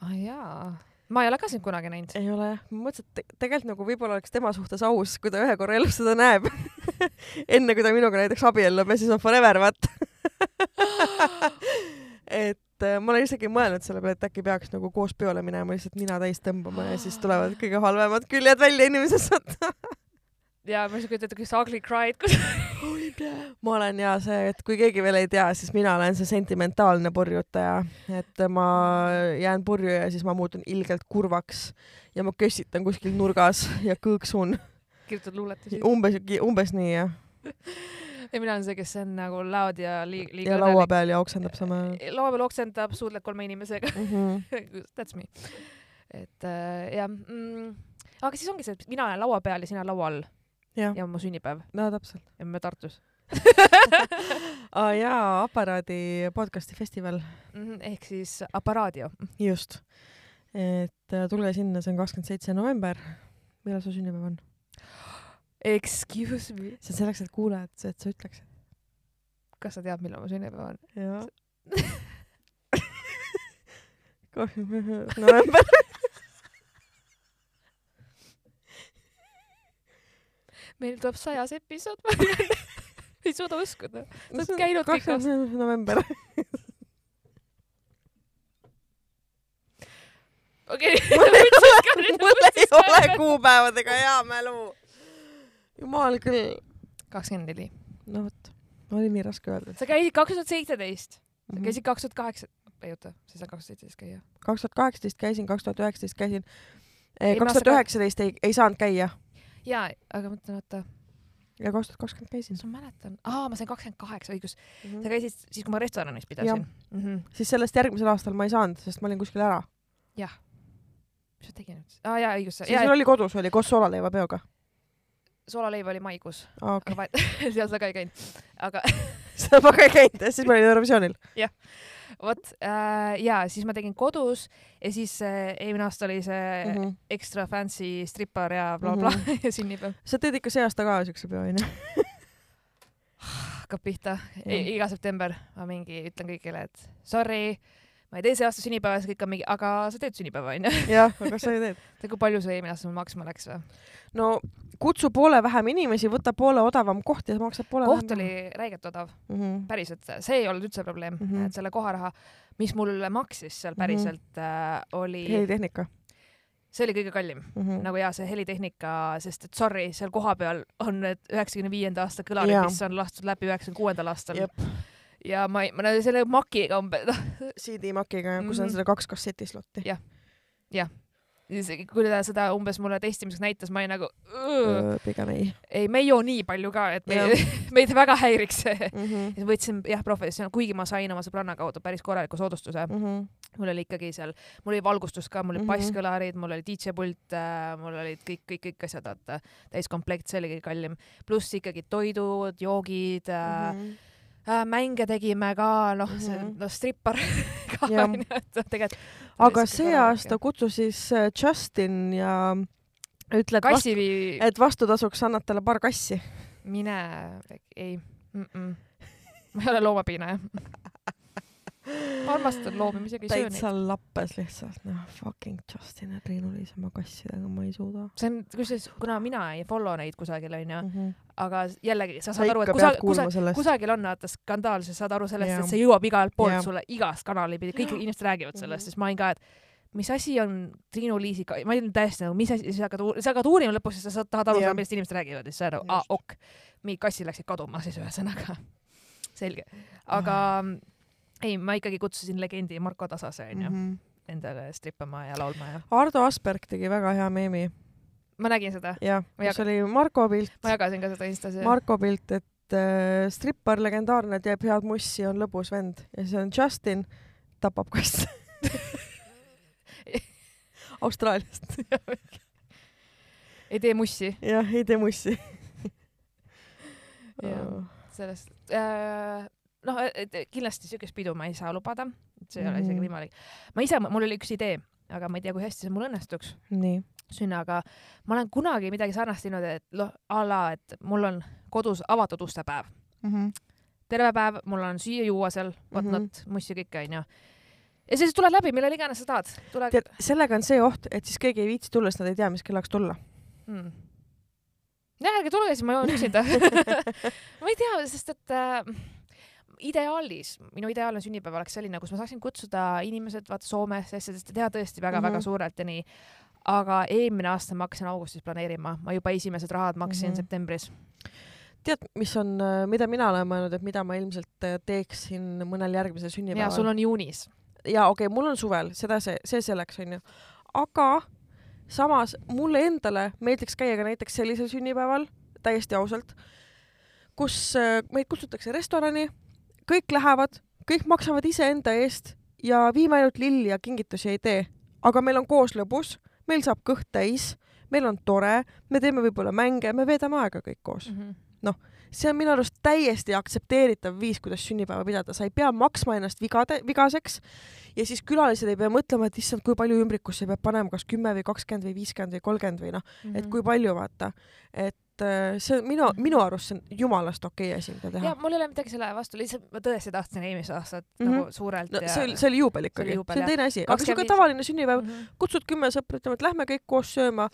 [SPEAKER 2] ah jaa ma ei ole ka sind kunagi näinud
[SPEAKER 1] ei ole jah, ma mõtlesin, et te tegelikult nagu võib-olla oleks tema suhtes aus, kui ta ühe korra elus seda näeb. enne kui ta minuga näiteks abiellub ja siis on forever, vaata. et äh, ma olen isegi mõelnud selle peale, et äkki peaks nagu koos peole minema, lihtsalt nina täis tõmbama ja siis tulevad kõige halvemad küljed välja inimesest.
[SPEAKER 2] ja ma ei kujuta ette, kui sa ugly cried kus
[SPEAKER 1] ma olen ja see, et kui keegi veel ei tea, siis mina olen see sentimentaalne purjutaja, et ma jään purju ja siis ma muutun ilgelt kurvaks ja ma kössitan kuskil nurgas ja kõõksun.
[SPEAKER 2] kirjutad luuletusi
[SPEAKER 1] umbes, umbes nii jah.
[SPEAKER 2] ja mina olen see kes on nagu loud ja liiga liiga
[SPEAKER 1] ja laua peal ja oksendab samal ajal
[SPEAKER 2] laua peal oksendab suudleb kolme inimesega.
[SPEAKER 1] Mm. -hmm.
[SPEAKER 2] that's me. Et äh, jah mm, aga siis ongi see et mina olen laua peal ja sina laua all ja on mu sünnipäev
[SPEAKER 1] no täpselt
[SPEAKER 2] ja me Tartus
[SPEAKER 1] ah,. jaa, Aparaadi podcasti festival,
[SPEAKER 2] Mhm, ehk siis Aparaadio
[SPEAKER 1] just. et äh, tulge sinna, see on kakskümmend seitse november. millal su sünnipäev on?
[SPEAKER 2] excuse me
[SPEAKER 1] see on selleks, et kuulajad, et sa ütleksid.
[SPEAKER 2] kas sa tead millal mu sünnipäev on
[SPEAKER 1] jaa. november.
[SPEAKER 2] Meil tuleb sajas episood ei suuda uskuda sa oled käinud kõik aastad
[SPEAKER 1] november.
[SPEAKER 2] okei
[SPEAKER 1] mul ei ole kuupäevadega hea mälu. jumal küll.
[SPEAKER 2] kakskümmend neli
[SPEAKER 1] no vot, oli nii raske öelda.
[SPEAKER 2] sa käisid kaks tuhat seitseteist
[SPEAKER 1] Mhm.
[SPEAKER 2] sa käisid kaks tuhat kaheksa ei oota sa ei saa kaks tuhat seitseteist käia
[SPEAKER 1] kaks tuhat kaheksateist käisin, kaks tuhat üheksateist käisin.
[SPEAKER 2] Eelmine
[SPEAKER 1] kaks tuhat üheksateist ei, ei saanud käia
[SPEAKER 2] jaa aga ma mõtlen oota.
[SPEAKER 1] Ja kaks tuhat kakskümmend käisin.
[SPEAKER 2] Ma mäletan? Aa ma sain kakskümmend kaheksa õigus.
[SPEAKER 1] Mhm.
[SPEAKER 2] sa käisid siis kui ma restoranis pidasin. Mm -hmm.
[SPEAKER 1] siis sellest järgmisel aastal ma ei saanud, sest ma olin kuskil ära.
[SPEAKER 2] mis ma tegin nüüd? Aa jaa õigus.
[SPEAKER 1] Siis sul oli kodus, oli koos soolaleivapeoga.
[SPEAKER 2] soolaleib oli maikuus.
[SPEAKER 1] Okei.
[SPEAKER 2] aga seal sa ka ei käinud. Aga
[SPEAKER 1] seda ma ka ei käinud siis ma olin Eurovisioonil.
[SPEAKER 2] vot äh, ja siis ma tegin kodus ja siis äh, eelmine aasta oli see mm. -hmm. extra fancy strippar ja blablabla bla, bla, ja sünnipäev
[SPEAKER 1] sa teed ikka see aasta ka siukse peo onju?
[SPEAKER 2] hakkab pihta
[SPEAKER 1] Jah.
[SPEAKER 2] Iga september ma mingi ütlen kõigile et sorry ma ei tee see aasta sünnipäeva siis kõik on mingi aga sa teed sünnipäeva onju
[SPEAKER 1] jah, aga sa ju teed.
[SPEAKER 2] tead kui palju see eelmine aasta mul maksma läks või
[SPEAKER 1] no kutsu poole vähem inimesi, võta poole odavam koht ja maksad poole
[SPEAKER 2] koht oli räigelt odav
[SPEAKER 1] mm. -hmm.
[SPEAKER 2] päriselt see ei olnud üldse probleem mm
[SPEAKER 1] Mhm.
[SPEAKER 2] -hmm. et selle koharaha mis mul maksis seal päriselt mm -hmm. äh, oli
[SPEAKER 1] helitehnika
[SPEAKER 2] see oli kõige kallim
[SPEAKER 1] mm. -hmm.
[SPEAKER 2] nagu ja see helitehnika sest et sorry seal kohapeal on need üheksakümne viienda aasta kõlarid mis on lastud läbi üheksakümne kuuendal aastal
[SPEAKER 1] Jep.
[SPEAKER 2] Ja ma ei ma näen selle makiga umbes
[SPEAKER 1] CD-makiga, kus on
[SPEAKER 2] Mhm.
[SPEAKER 1] seda kaks kasseti slotti.
[SPEAKER 2] Jah. Jah. kui ta seda umbes mulle testimiseks näitas, ma olin nagu,
[SPEAKER 1] pigem ei
[SPEAKER 2] ei, me ei joo nii palju ka, et me, meid väga häiriks see.
[SPEAKER 1] mm. -hmm.
[SPEAKER 2] võtsin jah professionaal, kuigi ma sain oma sõbranna kaudu päris korraliku soodustuse.
[SPEAKER 1] Mm -hmm.
[SPEAKER 2] mul oli ikkagi seal, mul oli valgustus ka, mul olid
[SPEAKER 1] Mhm.
[SPEAKER 2] basskõlarid, mul oli DJ pult, mul olid kõik, kõik, kõik asjad, vaata, täiskomplekt, see oli kõige kallim. pluss ikkagi toidud, joogid äh,,
[SPEAKER 1] Mhm.
[SPEAKER 2] äh, mänge tegime ka, noh, see
[SPEAKER 1] Mhm.
[SPEAKER 2] noh, strippar ka onju, et tegelikult.
[SPEAKER 1] aga see aasta kutsus siis äh, Justin ja ütle, et vastu, et vastutasuks annad talle paar kassi.
[SPEAKER 2] mine, ei mm, -mm. ma ei ole loomapiinaja. ma armastan loomi, ma isegi ei söö neid.
[SPEAKER 1] täitsa lappes lihtsalt, noh, fucking Justin ja Triinu-Liis oma kassidega, ma ei suuda
[SPEAKER 2] see on, kusjuures, kuna mina ei follow neid kusagil onju,
[SPEAKER 1] mm. -hmm.
[SPEAKER 2] aga jällegi sa
[SPEAKER 1] sa
[SPEAKER 2] saad aru, et
[SPEAKER 1] ikka
[SPEAKER 2] kusa,
[SPEAKER 1] pead kuulma
[SPEAKER 2] kusa,
[SPEAKER 1] sellest.
[SPEAKER 2] kusagil on vaata skandaal, sa saad aru sellest,
[SPEAKER 1] Jaa.
[SPEAKER 2] et see jõuab igalt poolt
[SPEAKER 1] Jaa.
[SPEAKER 2] sulle igast kanali pidi, kõik inimesed räägivad sellest,
[SPEAKER 1] Mhm.
[SPEAKER 2] siis ma olin ka, et mis asi on Triinu Liisiga, ma olin täiesti nagu, mis asi, sa hakkad, sa hakkad uurima lõpus ja sa saad, tahad aru
[SPEAKER 1] Jah.
[SPEAKER 2] saada, millest inimesed räägivad ja siis sa oled nagu, aa
[SPEAKER 1] Just.
[SPEAKER 2] ok, mingid kassid läksid kaduma siis ühesõnaga. selge, aga ei, ma ikkagi kutsusin legendi Marko Tasase onju mm. -hmm. endale strippama ja laulma ja
[SPEAKER 1] Ardo Asperg tegi väga hea meemi,
[SPEAKER 2] ma nägin seda,
[SPEAKER 1] jah, kus oli Marko pilt,
[SPEAKER 2] ma jagasin ka seda Instas
[SPEAKER 1] Marko pilt, et äh, strippar legendaarne teeb head mussi, on lõbus vend ja see on Justin, tapab kasse. Austraaliast,
[SPEAKER 2] ei tee mussi
[SPEAKER 1] jah, ei tee mussi.
[SPEAKER 2] Jah. sellest äh,. noh, kindlasti siukest pidu ma ei saa lubada, see ei ole isegi
[SPEAKER 1] Mhm.
[SPEAKER 2] võimalik. ma ise, mul oli üks idee, aga ma ei tea, kui hästi see mul õnnestuks
[SPEAKER 1] nii,
[SPEAKER 2] sünnaga. ma olen kunagi midagi sarnast teinud, et noh, a la, et mul on kodus avatud ustepäev, terve päev, mul on süüa-juua seal, whatnot mm. -hmm. mussi kõik onju. ja siis tuled läbi, millal iganes sa tahad,
[SPEAKER 1] tead, sellega on see oht, et siis keegi ei viitsi tulla, sest nad ei tea, mis kellaks tulla.
[SPEAKER 2] mm.. jah, ärge tulge, siis ma joon üksinda ma ei tea, sest et äh, ideaalis, minu ideaalne sünnipäev oleks selline, kus ma saaksin kutsuda inimesed vaata Soomesse, asjadest ja teha tõesti väga-väga
[SPEAKER 1] Mhm.
[SPEAKER 2] suurelt ja nii. aga eelmine aasta ma hakkasin augustis planeerima, ma juba esimesed rahad maksin mm. -hmm. septembris.
[SPEAKER 1] tead, mis on, mida mina olen mõelnud, et mida ma ilmselt äh, teeksin mõnel järgmisel
[SPEAKER 2] ja
[SPEAKER 1] sünnipäeval
[SPEAKER 2] sul on juunis.
[SPEAKER 1] ja okei okay,, mul on suvel, seda see, see selleks onju, aga samas mulle endale meeldiks käia ka näiteks sellisel sünnipäeval, täiesti ausalt, kus äh, meid kutsutakse restorani, kõik lähevad, kõik maksavad iseenda eest ja viime ainult lilli ja kingitusi ei tee, aga meil on koos lõbus, meil saab kõht täis, meil on tore, me teeme võib-olla mänge, me veedame aega kõik koos. see on minu arust täiesti aktsepteeritav viis, kuidas sünnipäeva pidada, sa ei pea maksma ennast vigade, vigaseks ja siis külalised ei pea mõtlema, et issand, kui palju ümbrikusse peab panema, kas kümme või kakskümmend või viiskümmend või kolmkümmend või noh,
[SPEAKER 2] Mhm.
[SPEAKER 1] et kui palju vaata, et äh, see on minu, minu arust see on jumalast okei okay asi, mida teha
[SPEAKER 2] ja. mul ei ole midagi selle vastu, lihtsalt ma tõesti tahtsin eelmist aastat mm. -hmm. nagu suurelt
[SPEAKER 1] no see oli, see oli juubel
[SPEAKER 2] See
[SPEAKER 1] ikkagi, see, on teine asi, aga siuke
[SPEAKER 2] 25
[SPEAKER 1] tavaline sünnipäev,
[SPEAKER 2] mm -hmm.
[SPEAKER 1] kutsud kümme sõpra, ütleme, et lähme kõik koos sööma,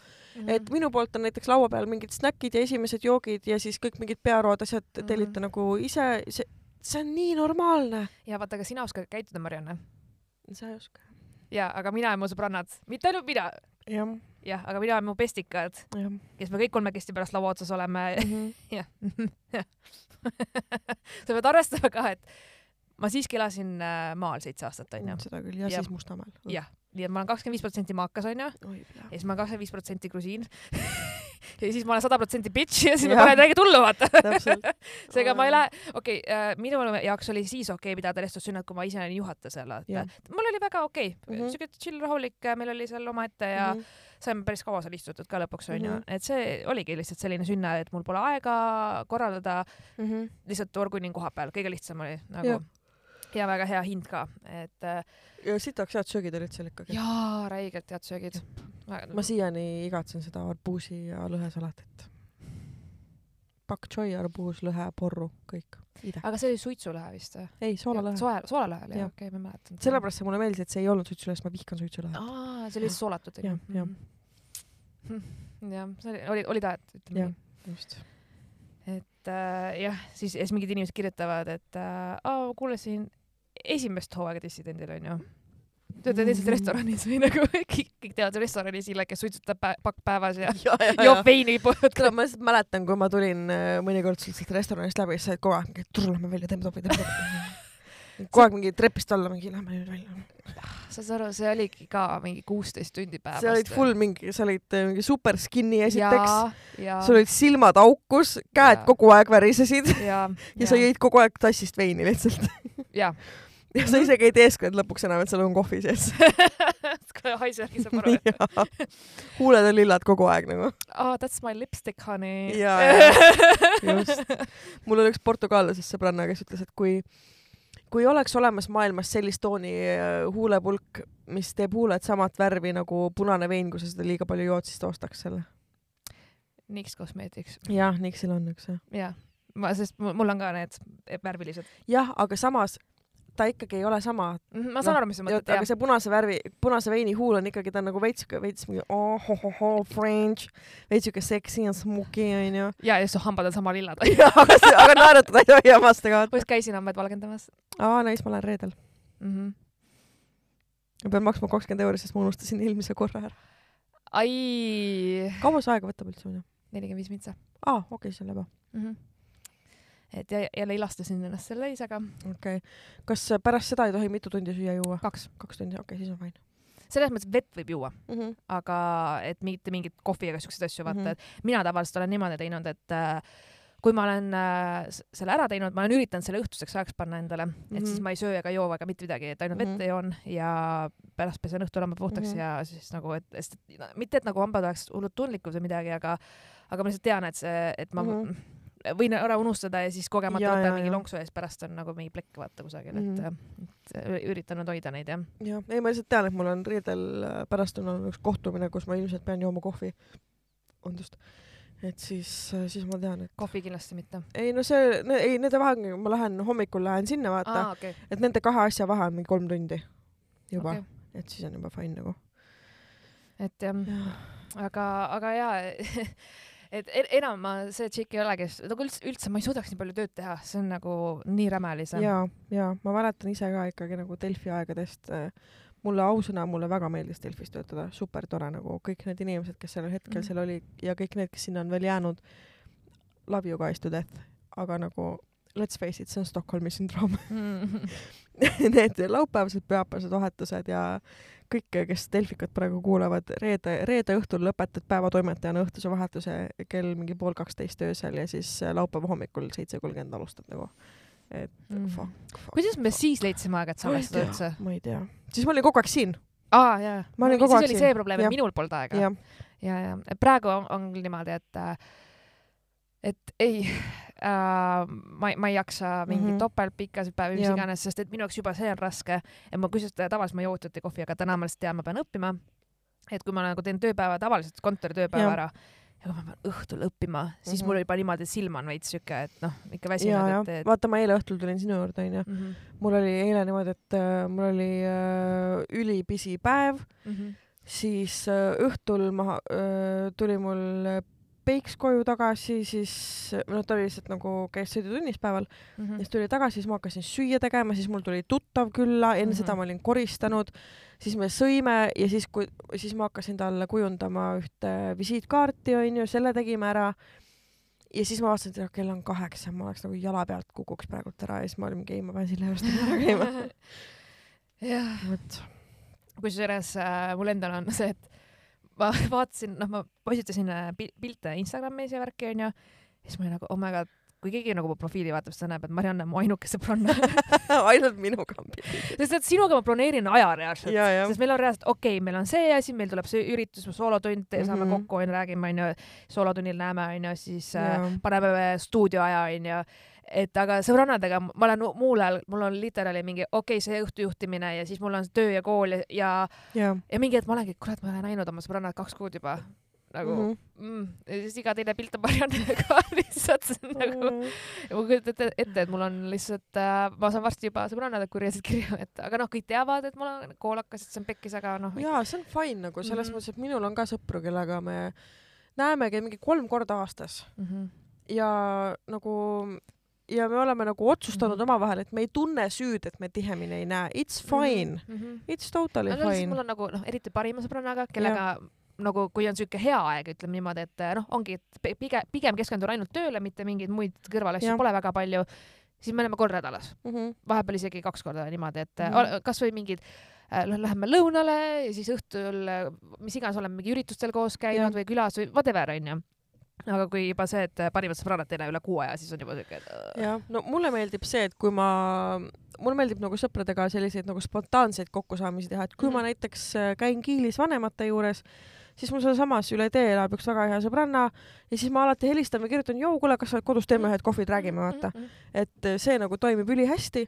[SPEAKER 1] et minu poolt on näiteks laua peal mingid snäkid ja esimesed joogid ja siis kõik mingid pearood, asjad
[SPEAKER 2] Mhm.
[SPEAKER 1] tellite nagu ise, see, see on nii normaalne.
[SPEAKER 2] ja vaata, ka sina oskad käituda, Marianne.
[SPEAKER 1] sa ei oska.
[SPEAKER 2] ja, aga mina ja mu sõbrannad, mitte ainult mina,
[SPEAKER 1] jah,
[SPEAKER 2] jah, aga mina ja mu pestikad, kes me kõik kolmekesti pärast laua otsas oleme jah, jah. sa pead arvestama ka, et ma siiski elasin äh, maal seitse aastat onju.
[SPEAKER 1] seda küll ja
[SPEAKER 2] Jah.
[SPEAKER 1] siis Mustamäel.
[SPEAKER 2] jah, nii et ma olen kakskümmend viis protsenti maakas onju
[SPEAKER 1] oi,
[SPEAKER 2] ja siis ma olen kakskümmend viis protsenti grusiin. ja siis ma olen sada protsenti bitch ja siis ma
[SPEAKER 1] Jah.
[SPEAKER 2] kohe räägin tullu vaata. seega ma ei lähe, okei okay,, minu jaoks oli siis okei okay pidada restorssünnat, kui ma ise olin juhataja seal, et mul oli väga okei okay.
[SPEAKER 1] Mhm.
[SPEAKER 2] siuke chill rahulik, meil oli seal omaette ja
[SPEAKER 1] Mhm.
[SPEAKER 2] saime päris kaua seal istutud ka lõpuks onju
[SPEAKER 1] Mhm.
[SPEAKER 2] et see oligi lihtsalt selline sünna, et mul pole aega korraldada,
[SPEAKER 1] Mhm.
[SPEAKER 2] lihtsalt orgunin koha peal, kõige lihtsam oli nagu
[SPEAKER 1] Jah.
[SPEAKER 2] Ja väga hea hind ka, et äh,
[SPEAKER 1] ja sitaks head söögid olid seal ikkagi.
[SPEAKER 2] jaa, räigelt head söögid.
[SPEAKER 1] ma siiani igatsen seda arbuusi ja lõhesalatit. pakk choi, arbuus, lõhe, porru, kõik.
[SPEAKER 2] aga see oli suitsulõhe vist või?
[SPEAKER 1] ei, soolalõhe.
[SPEAKER 2] soe, soolalõhe oli
[SPEAKER 1] Jah.
[SPEAKER 2] okei, ma ei mäletanud.
[SPEAKER 1] sellepärast see mulle meeldis, et see ei olnud suitsulõhe, sest ma vihkan suitsulõhet.
[SPEAKER 2] aa, see oli lihtsalt soolatud
[SPEAKER 1] Jah, jah.
[SPEAKER 2] onju. jah, see oli, oli, oli tahet, ütleme
[SPEAKER 1] Jah.
[SPEAKER 2] nii.
[SPEAKER 1] just.
[SPEAKER 2] et äh, jah, siis, siis mingid inimesed kirjutavad, et äh, kuulasin esimest hooaega Dissidendil onju. töötad lihtsalt
[SPEAKER 1] Mhm.
[SPEAKER 2] restoranis või nagu kõik, kõik teavad restoranis Ille, kes suitsutab pä pakk päevas ja
[SPEAKER 1] ja, ja, ja
[SPEAKER 2] joob. veini
[SPEAKER 1] kuule, ma lihtsalt mäletan, kui ma tulin äh, mõnikord sealt restoranist läbi, siis sa olid kogu aeg tule lähme välja, teeme topi, teeme topi. kogu aeg mingi trepist alla mingi, lähme nüüd välja.
[SPEAKER 2] saad sa aru, see oligi ka mingi kuusteist tundi päevas.
[SPEAKER 1] sa olid full mingi, sa olid äh, mingi super skinny esiteks,
[SPEAKER 2] ja, ja,
[SPEAKER 1] sul olid silmad aukus, käed
[SPEAKER 2] Jaa.
[SPEAKER 1] kogu aeg värisesid
[SPEAKER 2] ja,
[SPEAKER 1] ja sa jõid kogu aeg tassist veini lihtsalt.
[SPEAKER 2] ja,
[SPEAKER 1] ja sa isegi ei teeskled lõpuks enam, et sul on kohvi sees.
[SPEAKER 2] haisebki saab aru.
[SPEAKER 1] huuled on lillad kogu aeg nagu.
[SPEAKER 2] Oh, that's my lipstick, honey.
[SPEAKER 1] Jaa, just. mul oli üks portugaallasest sõbranna, kes ütles, et kui, kui oleks olemas maailmas sellist tooni äh, huulepulk, mis teeb huuled samat värvi nagu punane vein, kui sa seda liiga palju jood, siis ta ostaks selle.
[SPEAKER 2] Nix Cosmetics,
[SPEAKER 1] jah, Nixil on üks jah.
[SPEAKER 2] jah. ma, sest mul on ka need värvilised.
[SPEAKER 1] jah, aga samas ta ikkagi ei ole sama.
[SPEAKER 2] ma saan
[SPEAKER 1] Noh,
[SPEAKER 2] aru, mis sa mõtled,
[SPEAKER 1] aga
[SPEAKER 2] jah.
[SPEAKER 1] see punase värvi, punase veini huul on ikkagi, ta on nagu veits veits mingi oh-ho-ho-ho French, veits siuke sexy ja smoky onju.
[SPEAKER 2] ja, ja su hambad on sama lillad.
[SPEAKER 1] aga, aga naeratada ei tohi hammaste kohta.
[SPEAKER 2] just käisin hambaid valgendamas
[SPEAKER 1] aa, nice, ma lähen reedel.
[SPEAKER 2] mm. -hmm.
[SPEAKER 1] ma pean maksma kakskümmend euri, sest ma unustasin eelmise korra ära.
[SPEAKER 2] ai,
[SPEAKER 1] kaua see aega võtab üldse muidu?
[SPEAKER 2] nelikümmend viis mintsa
[SPEAKER 1] aa, okei okay,, see on läbi.
[SPEAKER 2] mm. -hmm. Et ja, jälle ilastasin ennast selle õisaga.
[SPEAKER 1] okei okay.. kas pärast seda ei tohi mitu tundi süüa-juua?
[SPEAKER 2] kaks.
[SPEAKER 1] kaks tundi, okei okay,, siis on fine
[SPEAKER 2] selles mõttes vett võib juua,
[SPEAKER 1] mm. -hmm.
[SPEAKER 2] aga et mitte mingit kohvi ega siukseid asju, vaata
[SPEAKER 1] Mhm.
[SPEAKER 2] mm, -hmm. et mina tavaliselt olen niimoodi teinud, et äh, kui ma olen äh, selle ära teinud, ma olen üritanud selle õhtuseks ajaks panna endale mm, -hmm. et siis
[SPEAKER 1] Mhm.
[SPEAKER 2] ma ei söö ega joo ega mitte midagi, et ainult mm
[SPEAKER 1] Mhm.
[SPEAKER 2] -hmm. vette joon ja pärast pesen õhtul hambad puhtaks mm
[SPEAKER 1] Mhm.
[SPEAKER 2] -hmm. ja siis nagu, et sest et no, mitte, et nagu hambad oleks hullult tundlikud või midagi, aga, aga ma lihtsalt tean, et see, et ma mm
[SPEAKER 1] Mhm.
[SPEAKER 2] -hmm. Võin ära unustada ja siis kogemata
[SPEAKER 1] Ja,
[SPEAKER 2] võtan
[SPEAKER 1] ja,
[SPEAKER 2] mingi
[SPEAKER 1] ja.
[SPEAKER 2] lonksu ja siis pärast on nagu mingi plekk vaata kusagil mm. -hmm. et, et üritanud hoida neid jah.
[SPEAKER 1] jah, ei ma lihtsalt tean, et mul on reedel äh, pärastlõunal on üks kohtumine, kus ma ilmselt pean jooma kohvi. vabandust. et siis, siis ma tean, et
[SPEAKER 2] kohvi kindlasti mitte.
[SPEAKER 1] ei no see, ei nende vahel, ma lähen hommikul lähen sinna vaata,
[SPEAKER 2] aa, okei.
[SPEAKER 1] et nende kahe asja vahe on mingi kolm tundi juba okay., et siis on juba fine nagu.
[SPEAKER 2] et jah, aga, aga jaa, et en- enam ma see tšikk ei ole, kes nagu üldse, üldse ma ei suudaks nii palju tööd teha, see on nagu nii räme lihtsalt.
[SPEAKER 1] ja, ja ma mäletan ise ka ikkagi nagu Delfi aegadest äh, mulle ausõna, mulle väga meeldis Delfis töötada, super tore nagu kõik need inimesed, kes sellel hetkel mm. seal olid ja kõik need, kes sinna on veel jäänud. Love you guys to death, aga nagu let's face it, see on Stockholmi sündroom. Need laupäevased, pühapäevased vahetused ja kõik, kes Delfikat praegu kuulavad, reede, reede õhtul lõpetad päevatoimetajana õhtuse vahetuse kell mingi pool kaksteist öösel ja siis äh, laupäeva hommikul seitse kolmkümmend alustad nagu. et
[SPEAKER 2] Mm.
[SPEAKER 1] fuck, fuck.
[SPEAKER 2] kuidas me siis leidsime aega, et salvestada üldse?,
[SPEAKER 1] ma ei tea. siis ma olin kogu aeg siin.
[SPEAKER 2] aa, jaa. Siis oli
[SPEAKER 1] siin.
[SPEAKER 2] see probleem, et minul polnud aega.
[SPEAKER 1] jah,
[SPEAKER 2] ja, ja praegu on, on küll niimoodi, et, et ei äh,, ma, ma ei jaksa mingeid mm
[SPEAKER 1] Mhm.
[SPEAKER 2] -hmm. topeltpikkasid päevi, mis iganes, sest et minu jaoks juba see on raske. et ma kusjuures tavaliselt ma ei joo õhtut ja kohvi, aga täna ma lihtsalt tean, ma pean õppima. et kui ma nagu teen tööpäeva tavaliselt kontoritööpäeva
[SPEAKER 1] Jah.
[SPEAKER 2] ära ja kui ma pean õhtul õppima, siis mm
[SPEAKER 1] Mhm.
[SPEAKER 2] -hmm. mul oli juba niimoodi, et silm on veits siuke, et noh, ikka
[SPEAKER 1] ja,
[SPEAKER 2] väsinud,
[SPEAKER 1] ja
[SPEAKER 2] et, et
[SPEAKER 1] vaata, ma eile õhtul tulin sinu juurde onju.
[SPEAKER 2] -hmm.
[SPEAKER 1] mul oli eile niimoodi, et äh, mul oli äh, ülipisi päev,
[SPEAKER 2] Mm -hmm.
[SPEAKER 1] siis äh, õhtul ma äh, tuli mul äh, Peiks koju tagasi, siis noh, ta oli lihtsalt nagu käis sõidutunnis päeval
[SPEAKER 2] Mm -hmm.
[SPEAKER 1] siis tuli tagasi, siis ma hakkasin süüa tegema, siis mul tuli tuttav külla, enne mm -hmm.
[SPEAKER 2] Mhm.
[SPEAKER 1] seda ma olin koristanud, siis me sõime ja siis, kui, siis ma hakkasin talle kujundama ühte visiitkaarti onju, selle tegime ära. ja siis ma vaatasin, et kell on kaheksa, ma oleks nagu jala pealt kukuks praegult ära ja siis ma olin mingi ei, ma pean selle juurest ära käima.
[SPEAKER 2] jah,
[SPEAKER 1] vot,
[SPEAKER 2] kusjuures äh, mul endal on see, et ma vaatasin, noh, ma postitasin äh, pil- pilte Instagramis ja värki onju, siis ma olin nagu oh my god, kui keegi nagu mu profiili vaatab, siis ta näeb, et Marianne on mu ainuke sõbranna
[SPEAKER 1] ainult minuga on pilt.
[SPEAKER 2] sest et sinuga ma broneerin aja reaalselt, sest meil on reaalselt, okei okay,, meil on see asi, meil tuleb see üritus, soolotund mm, -hmm. saame kokku onju, räägime onju, soolotunnil näeme onju, siis äh,
[SPEAKER 1] ja,
[SPEAKER 2] paneme stuudioaja onju et aga sõbrannadega ma olen muul ajal, mul on literaali mingi okei okay,, see õhtu juhtimine ja siis mul on töö ja kool ja, ja
[SPEAKER 1] ja.
[SPEAKER 2] ja mingi hetk ma olengi, kurat, ma ei ole näinud oma sõbrannat kaks kuud juba nagu mm. -hmm. mm, ja siis iga teine pilt on Mariannega lihtsalt see on nagu ja ma kujutan ette, ette, et mul on lihtsalt äh,, ma saan varsti juba sõbrannade kurjasid kirju, et aga noh, kõik teavad, et mul on koolakas, et see on pekkis, aga noh.
[SPEAKER 1] jaa, see on fine nagu selles
[SPEAKER 2] Mhm.
[SPEAKER 1] mõttes, et minul on ka sõpru, kellega me näemegi mingi kolm korda aastas
[SPEAKER 2] mm. -hmm.
[SPEAKER 1] ja nagu ja me oleme nagu otsustanud
[SPEAKER 2] Mhm.
[SPEAKER 1] omavahel, et me ei tunne süüd, et me tihemini ei näe, it's fine mm,
[SPEAKER 2] mm. -hmm.
[SPEAKER 1] -hmm. it's totally
[SPEAKER 2] no,
[SPEAKER 1] fine
[SPEAKER 2] mul. on nagu noh, eriti parima sõbrannaga, kellega nagu kui on siuke hea aeg, ütleme niimoodi, et noh, ongi, et pigem, pigem keskendun ainult tööle, mitte mingeid muid kõrvalasju pole väga palju. siis me oleme kord nädalas,
[SPEAKER 1] mm. -hmm.
[SPEAKER 2] vahepeal isegi kaks korda niimoodi, et
[SPEAKER 1] Mhm.
[SPEAKER 2] mm. kasvõi mingid äh, läheme lõunale ja siis õhtul mis iganes oleme mingi üritustel koos käinud
[SPEAKER 1] Jah.
[SPEAKER 2] või külas või whatever onju. Aga kui juba see, et parimat sõbrannat ei näe üle kuu aja, siis on juba siuke, et äh,
[SPEAKER 1] jah, no mulle meeldib see, et kui ma, mulle meeldib nagu sõpradega selliseid nagu spontaanseid kokkusaamisi teha, et kui mm -hmm. ma
[SPEAKER 2] Mhm.
[SPEAKER 1] näiteks äh, käin Kiilis vanemate juures, siis mul sealsamas üle tee elab üks väga hea sõbranna ja siis ma alati helistan või kirjutan, joo, kuule, kas sa oled kodus, teeme ühed kohvid, räägime, vaata.
[SPEAKER 2] mm, mm.
[SPEAKER 1] et äh, see nagu toimib ülihästi.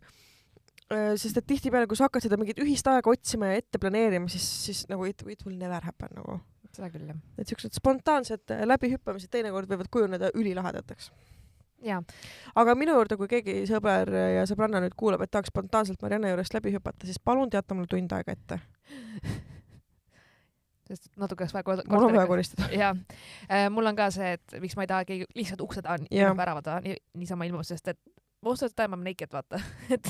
[SPEAKER 1] sest et tihtipeale, kui sa hakkad seda mingit ühist aega otsima ja ette planeerima, siis, siis nagu it, it will never happen nagu.
[SPEAKER 2] Seda küll jah.
[SPEAKER 1] et siuksed spontaansed äh, läbihüppamised teinekord võivad kujuneda ülilahedateks. aga minu juurde, kui keegi sõber ja sõbranna nüüd kuulab, et tahaks spontaanselt Marianne juurest läbi hüpata, siis palun teata mulle tund aega ette.
[SPEAKER 2] sest natuke oleks vaja kord-
[SPEAKER 1] mul on vaja koristada.
[SPEAKER 2] ja mul on ka see, et miks ma ei taha keegi lihtsalt ukse taha yeah. värava taha ni, niisama ilmus, sest et most of the time I m naked, vaata. et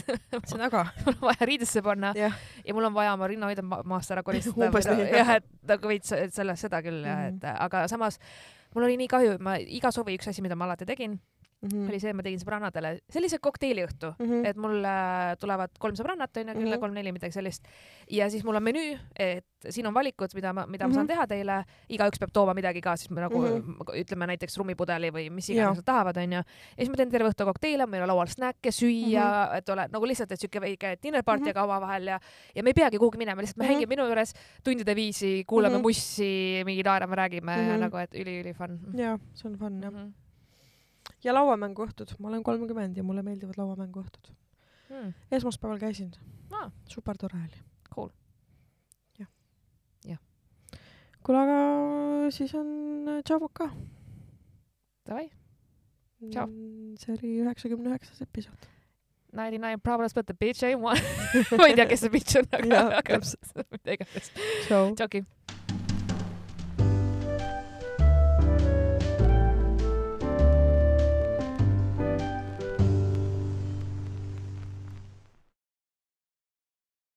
[SPEAKER 1] seda ka.
[SPEAKER 2] mul on vaja riidesse panna
[SPEAKER 1] jah,
[SPEAKER 2] ja mul on vaja oma rinnahoidja ma maast ära koristada.
[SPEAKER 1] Umbes nii, jah.
[SPEAKER 2] jah, et nagu veits et sellest, seda küll jah,
[SPEAKER 1] Mhm.
[SPEAKER 2] et aga samas mul oli nii kahju, ma iga suvi üks asi, mida ma alati tegin,
[SPEAKER 1] Mhm.
[SPEAKER 2] oli see, et ma tegin sõbrannadele sellise kokteiliõhtu, et mul tulevad kolm sõbrannat onju, kella
[SPEAKER 1] Mhm.
[SPEAKER 2] kolm-neli, midagi sellist. ja siis mul on menüü, et siin on valikud, mida ma, mida ma saan
[SPEAKER 1] Mhm.
[SPEAKER 2] teha teile, igaüks peab tooma midagi ka, siis me nagu
[SPEAKER 1] Mhm.
[SPEAKER 2] ütleme näiteks rummipudeli või mis iganes nad tahavad, onju. ja siis ma teen terve õhtu kokteile, meil on laual snäkke, süüa, et ole nagu lihtsalt, et siuke väike dinner party
[SPEAKER 1] Mhm.
[SPEAKER 2] aga omavahel ja, ja me ei peagi kuhugi minema, lihtsalt me
[SPEAKER 1] Mhm.
[SPEAKER 2] hängime minu juures tundide viisi, kuulame
[SPEAKER 1] Mhm.
[SPEAKER 2] mussi, mingi naerame, räägime ja
[SPEAKER 1] Mhm.
[SPEAKER 2] nagu, et üli-üli fun.
[SPEAKER 1] jaa, see on fun jah.
[SPEAKER 2] Mhm.
[SPEAKER 1] Ja lauamänguõhtud, ma olen kolmkümmend ja mulle meeldivad lauamänguõhtud.
[SPEAKER 2] Mm.
[SPEAKER 1] esmaspäeval käisin
[SPEAKER 2] Aa.,
[SPEAKER 1] super tore oli.
[SPEAKER 2] Cool.
[SPEAKER 1] jah
[SPEAKER 2] Jah..
[SPEAKER 1] kuule, aga siis on tšau ka.
[SPEAKER 2] Davai, Tšau.
[SPEAKER 1] see oli üheksakümne üheksas episood.
[SPEAKER 2] ninety nine problems but the bitch ain't one. ma ei tea, kes see bitch on, aga, aga
[SPEAKER 1] täpselt.
[SPEAKER 2] mida iganes.
[SPEAKER 1] tšau.
[SPEAKER 2] tšauki.